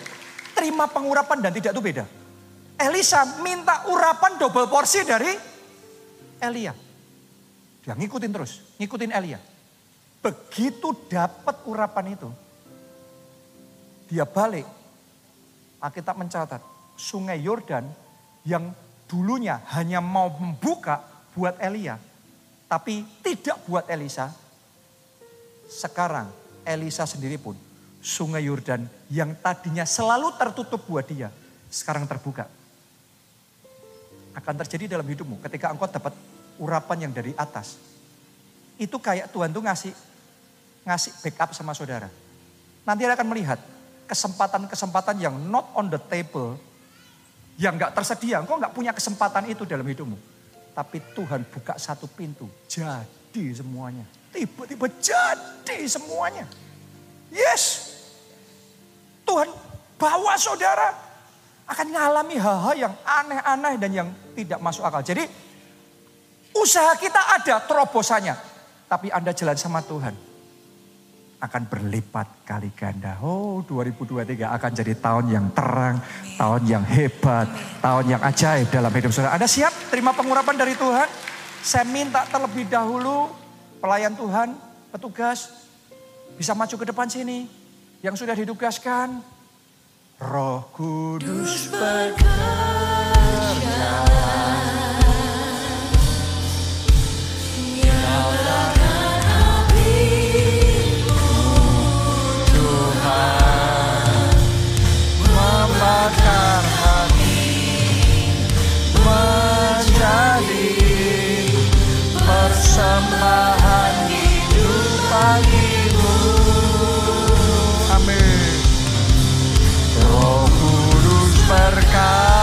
terima pengurapan dan tidak itu beda. Elisa minta urapan double porsi dari Elia. Dia ngikutin terus, ngikutin Elia. Begitu dapat urapan itu, dia balik. Alkitab mencatat, sungai Yordan yang dulunya hanya mau membuka buat Elia, tapi tidak buat Elisa. Sekarang Elisa sendiri pun sungai Yordan yang tadinya selalu tertutup buat dia, sekarang terbuka. Akan terjadi dalam hidupmu ketika engkau dapat urapan yang dari atas. Itu kayak Tuhan tuh ngasih ngasih backup sama saudara. Nanti akan melihat kesempatan-kesempatan yang not on the table, yang nggak tersedia. Engkau nggak punya kesempatan itu dalam hidupmu. Tapi Tuhan buka satu pintu, jadi semuanya. Tiba-tiba jadi semuanya. Yes. Tuhan bawa saudara akan mengalami hal-hal yang aneh-aneh dan yang tidak masuk akal. Jadi usaha kita ada terobosannya. Tapi Anda jalan sama Tuhan. Akan berlipat kali ganda. Oh 2023 akan jadi tahun yang terang. Tahun yang hebat. Tahun yang ajaib dalam hidup saudara. Anda siap terima pengurapan dari Tuhan? Saya minta terlebih dahulu pelayan Tuhan, petugas, bisa maju ke depan sini. Yang sudah ditugaskan. Roh Kudus membakar Música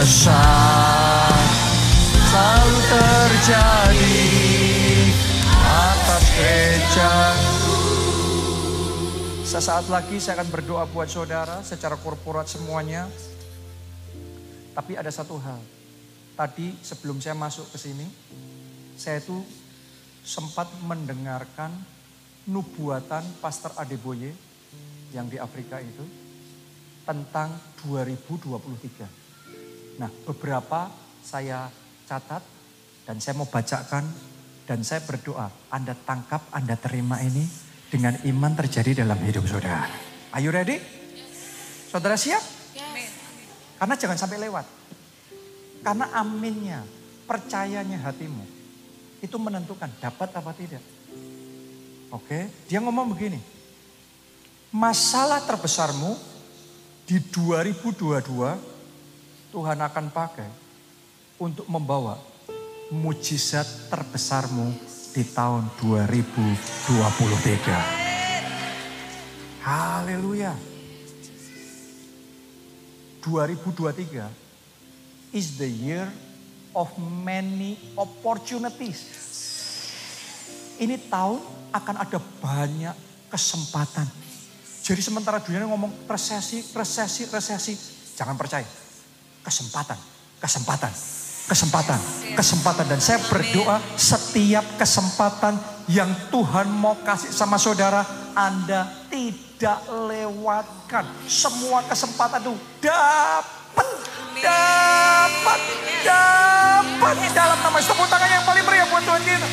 besar selalu terjadi atas gereja. Sesaat lagi saya akan berdoa buat saudara secara korporat semuanya. Tapi ada satu hal. Tadi sebelum saya masuk ke sini, saya itu sempat mendengarkan nubuatan Pastor Adeboye yang di Afrika itu tentang 2023. Nah, beberapa saya catat dan saya mau bacakan dan saya berdoa, Anda tangkap, Anda terima ini dengan iman terjadi dalam hidup saudara. Are you ready? Saudara siap? Karena jangan sampai lewat. Karena aminnya, percayanya hatimu, itu menentukan dapat apa tidak. Oke, dia ngomong begini. Masalah terbesarmu di 2022 Tuhan akan pakai untuk membawa mujizat terbesarmu di tahun 2023. Haleluya. 2023 is the year of many opportunities. Ini tahun akan ada banyak kesempatan. Jadi sementara dunia ngomong resesi, resesi, resesi, jangan percaya. Kesempatan, kesempatan, kesempatan, kesempatan. Dan saya berdoa setiap kesempatan yang Tuhan mau kasih sama saudara, Anda tidak lewatkan. Semua kesempatan itu dapat, dapat, dapat. Dalam nama tepuk tangan yang paling meriah buat Tuhan kita.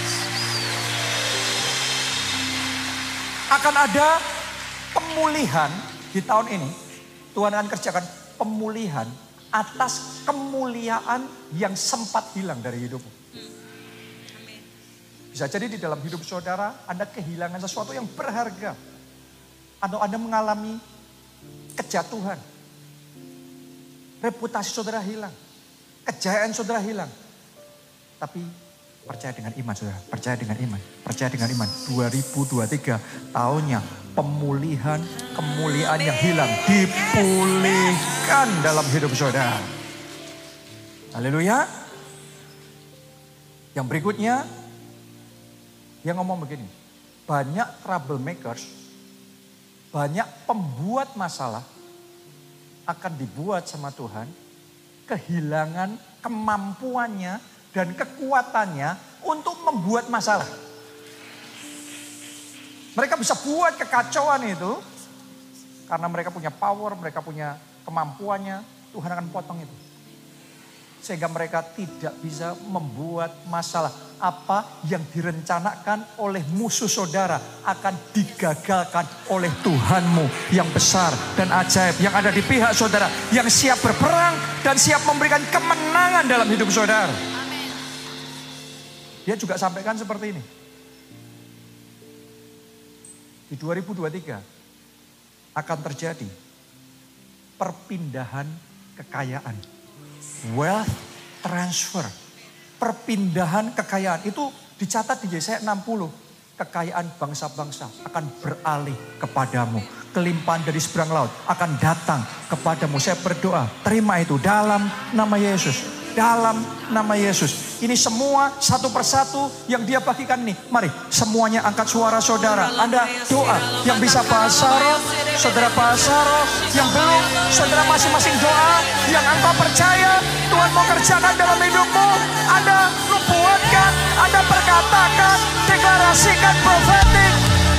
akan ada pemulihan di tahun ini. Tuhan akan kerjakan pemulihan atas kemuliaan yang sempat hilang dari hidupmu. Bisa jadi di dalam hidup saudara Anda kehilangan sesuatu yang berharga. Atau Anda mengalami kejatuhan. Reputasi saudara hilang. Kejayaan saudara hilang. Tapi Percaya dengan iman saudara, percaya dengan iman, percaya dengan iman. 2023 tahunnya pemulihan, kemuliaan yang hilang dipulihkan dalam hidup saudara. Haleluya. Yang berikutnya, dia ngomong begini, banyak troublemakers, banyak pembuat masalah akan dibuat sama Tuhan, kehilangan kemampuannya dan kekuatannya untuk membuat masalah. Mereka bisa buat kekacauan itu karena mereka punya power, mereka punya kemampuannya, Tuhan akan potong itu. Sehingga mereka tidak bisa membuat masalah. Apa yang direncanakan oleh musuh saudara akan digagalkan oleh Tuhanmu yang besar dan ajaib. Yang ada di pihak saudara. Yang siap berperang dan siap memberikan kemenangan dalam hidup saudara. Dia juga sampaikan seperti ini. Di 2023 akan terjadi perpindahan kekayaan. Wealth transfer. Perpindahan kekayaan. Itu dicatat di Yesaya 60. Kekayaan bangsa-bangsa akan beralih kepadamu. Kelimpahan dari seberang laut akan datang kepadamu. Saya berdoa, terima itu dalam nama Yesus dalam nama Yesus. Ini semua satu persatu yang dia bagikan nih. Mari semuanya angkat suara saudara. Anda doa yang bisa bahasa roh, saudara bahasa roh. Yang belum, saudara masing-masing doa. Yang engkau percaya Tuhan mau kerjakan dalam hidupmu. Anda nubuatkan, Anda perkatakan, deklarasikan profetik.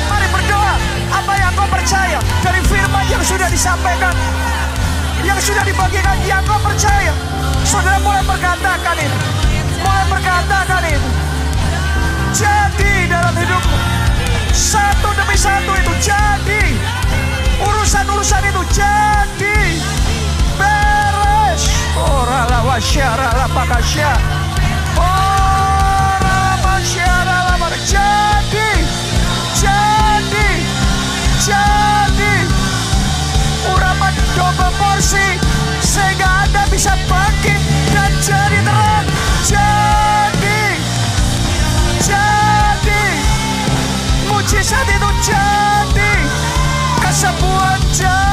Mari berdoa apa yang kau percaya dari firman yang sudah disampaikan yang sudah dibagikan yang kau percaya. Saudara mulai berkatakan itu. Mulai berkatakan itu. Jadi dalam hidupmu. Satu demi satu itu jadi. Urusan-urusan itu jadi. Beres. Oh rala wasyara la pakasya. Oh rala wasyara la. Porsi. Sehingga Anda bisa bangkit dan jadi terang. Jadi, jadi, mujizat itu jadi, kesembuhan jadi,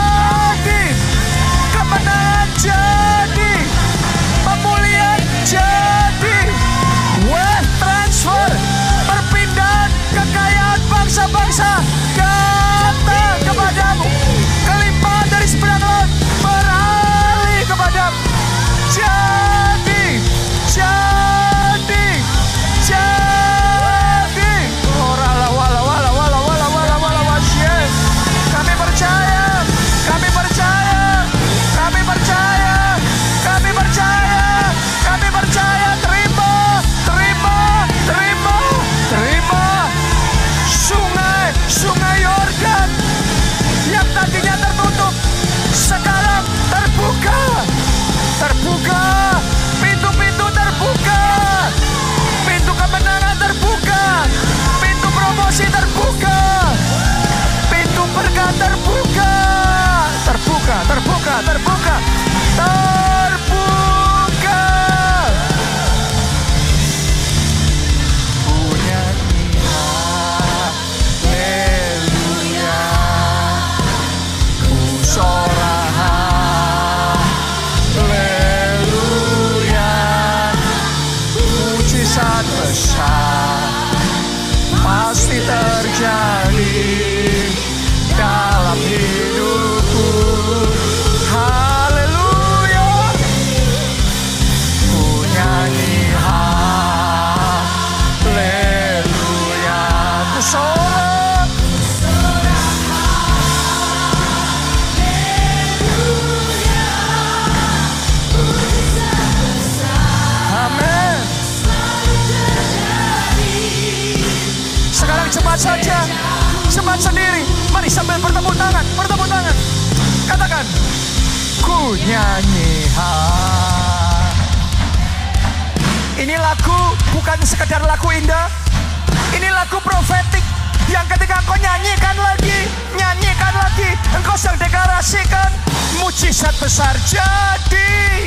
besar jadi.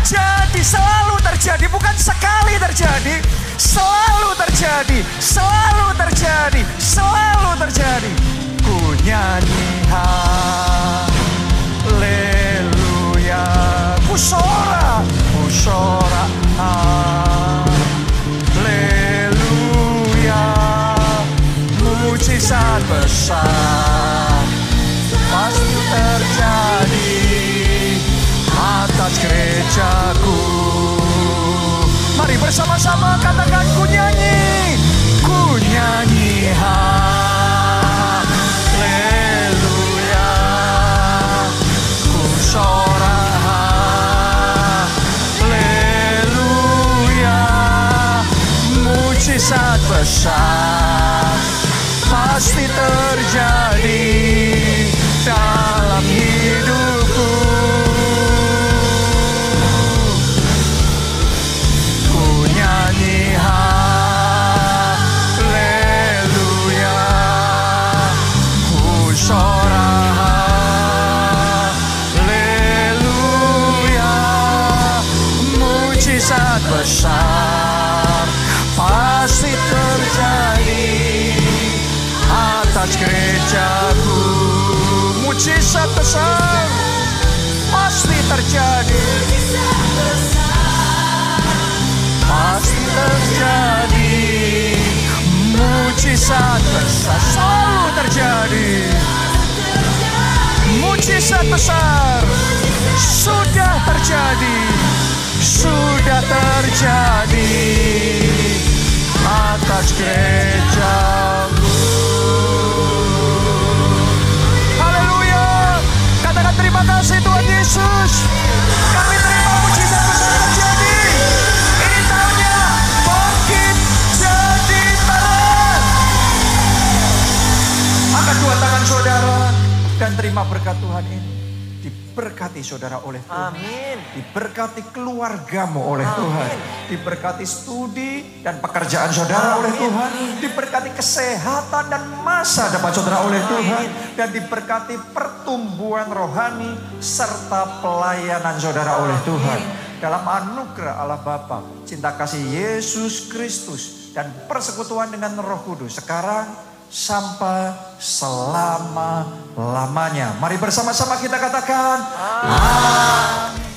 Jadi selalu terjadi, bukan sekali terjadi, selalu terjadi, selalu terjadi, selalu terjadi. Ku nyanyi haleluya, Mari bersama-sama katakan ku nyanyi, terjadi. Pasti terjadi. Mujizat besar selalu terjadi. Mujizat besar sudah terjadi. Sudah terjadi. Atas gerejaku Haleluya. Katakan terima kasih Tuhan Yesus. Terima berkat Tuhan ini. Diberkati saudara oleh Tuhan. Amin. Diberkati keluargamu oleh Tuhan. Diberkati studi dan pekerjaan saudara oleh Tuhan. Diberkati kesehatan dan masa depan saudara oleh Tuhan. Dan diberkati pertumbuhan rohani serta pelayanan saudara oleh Tuhan. Dalam anugerah Allah Bapa, cinta kasih Yesus Kristus dan persekutuan dengan Roh Kudus sekarang sampai selama-lamanya. Mari bersama-sama kita katakan, Amin.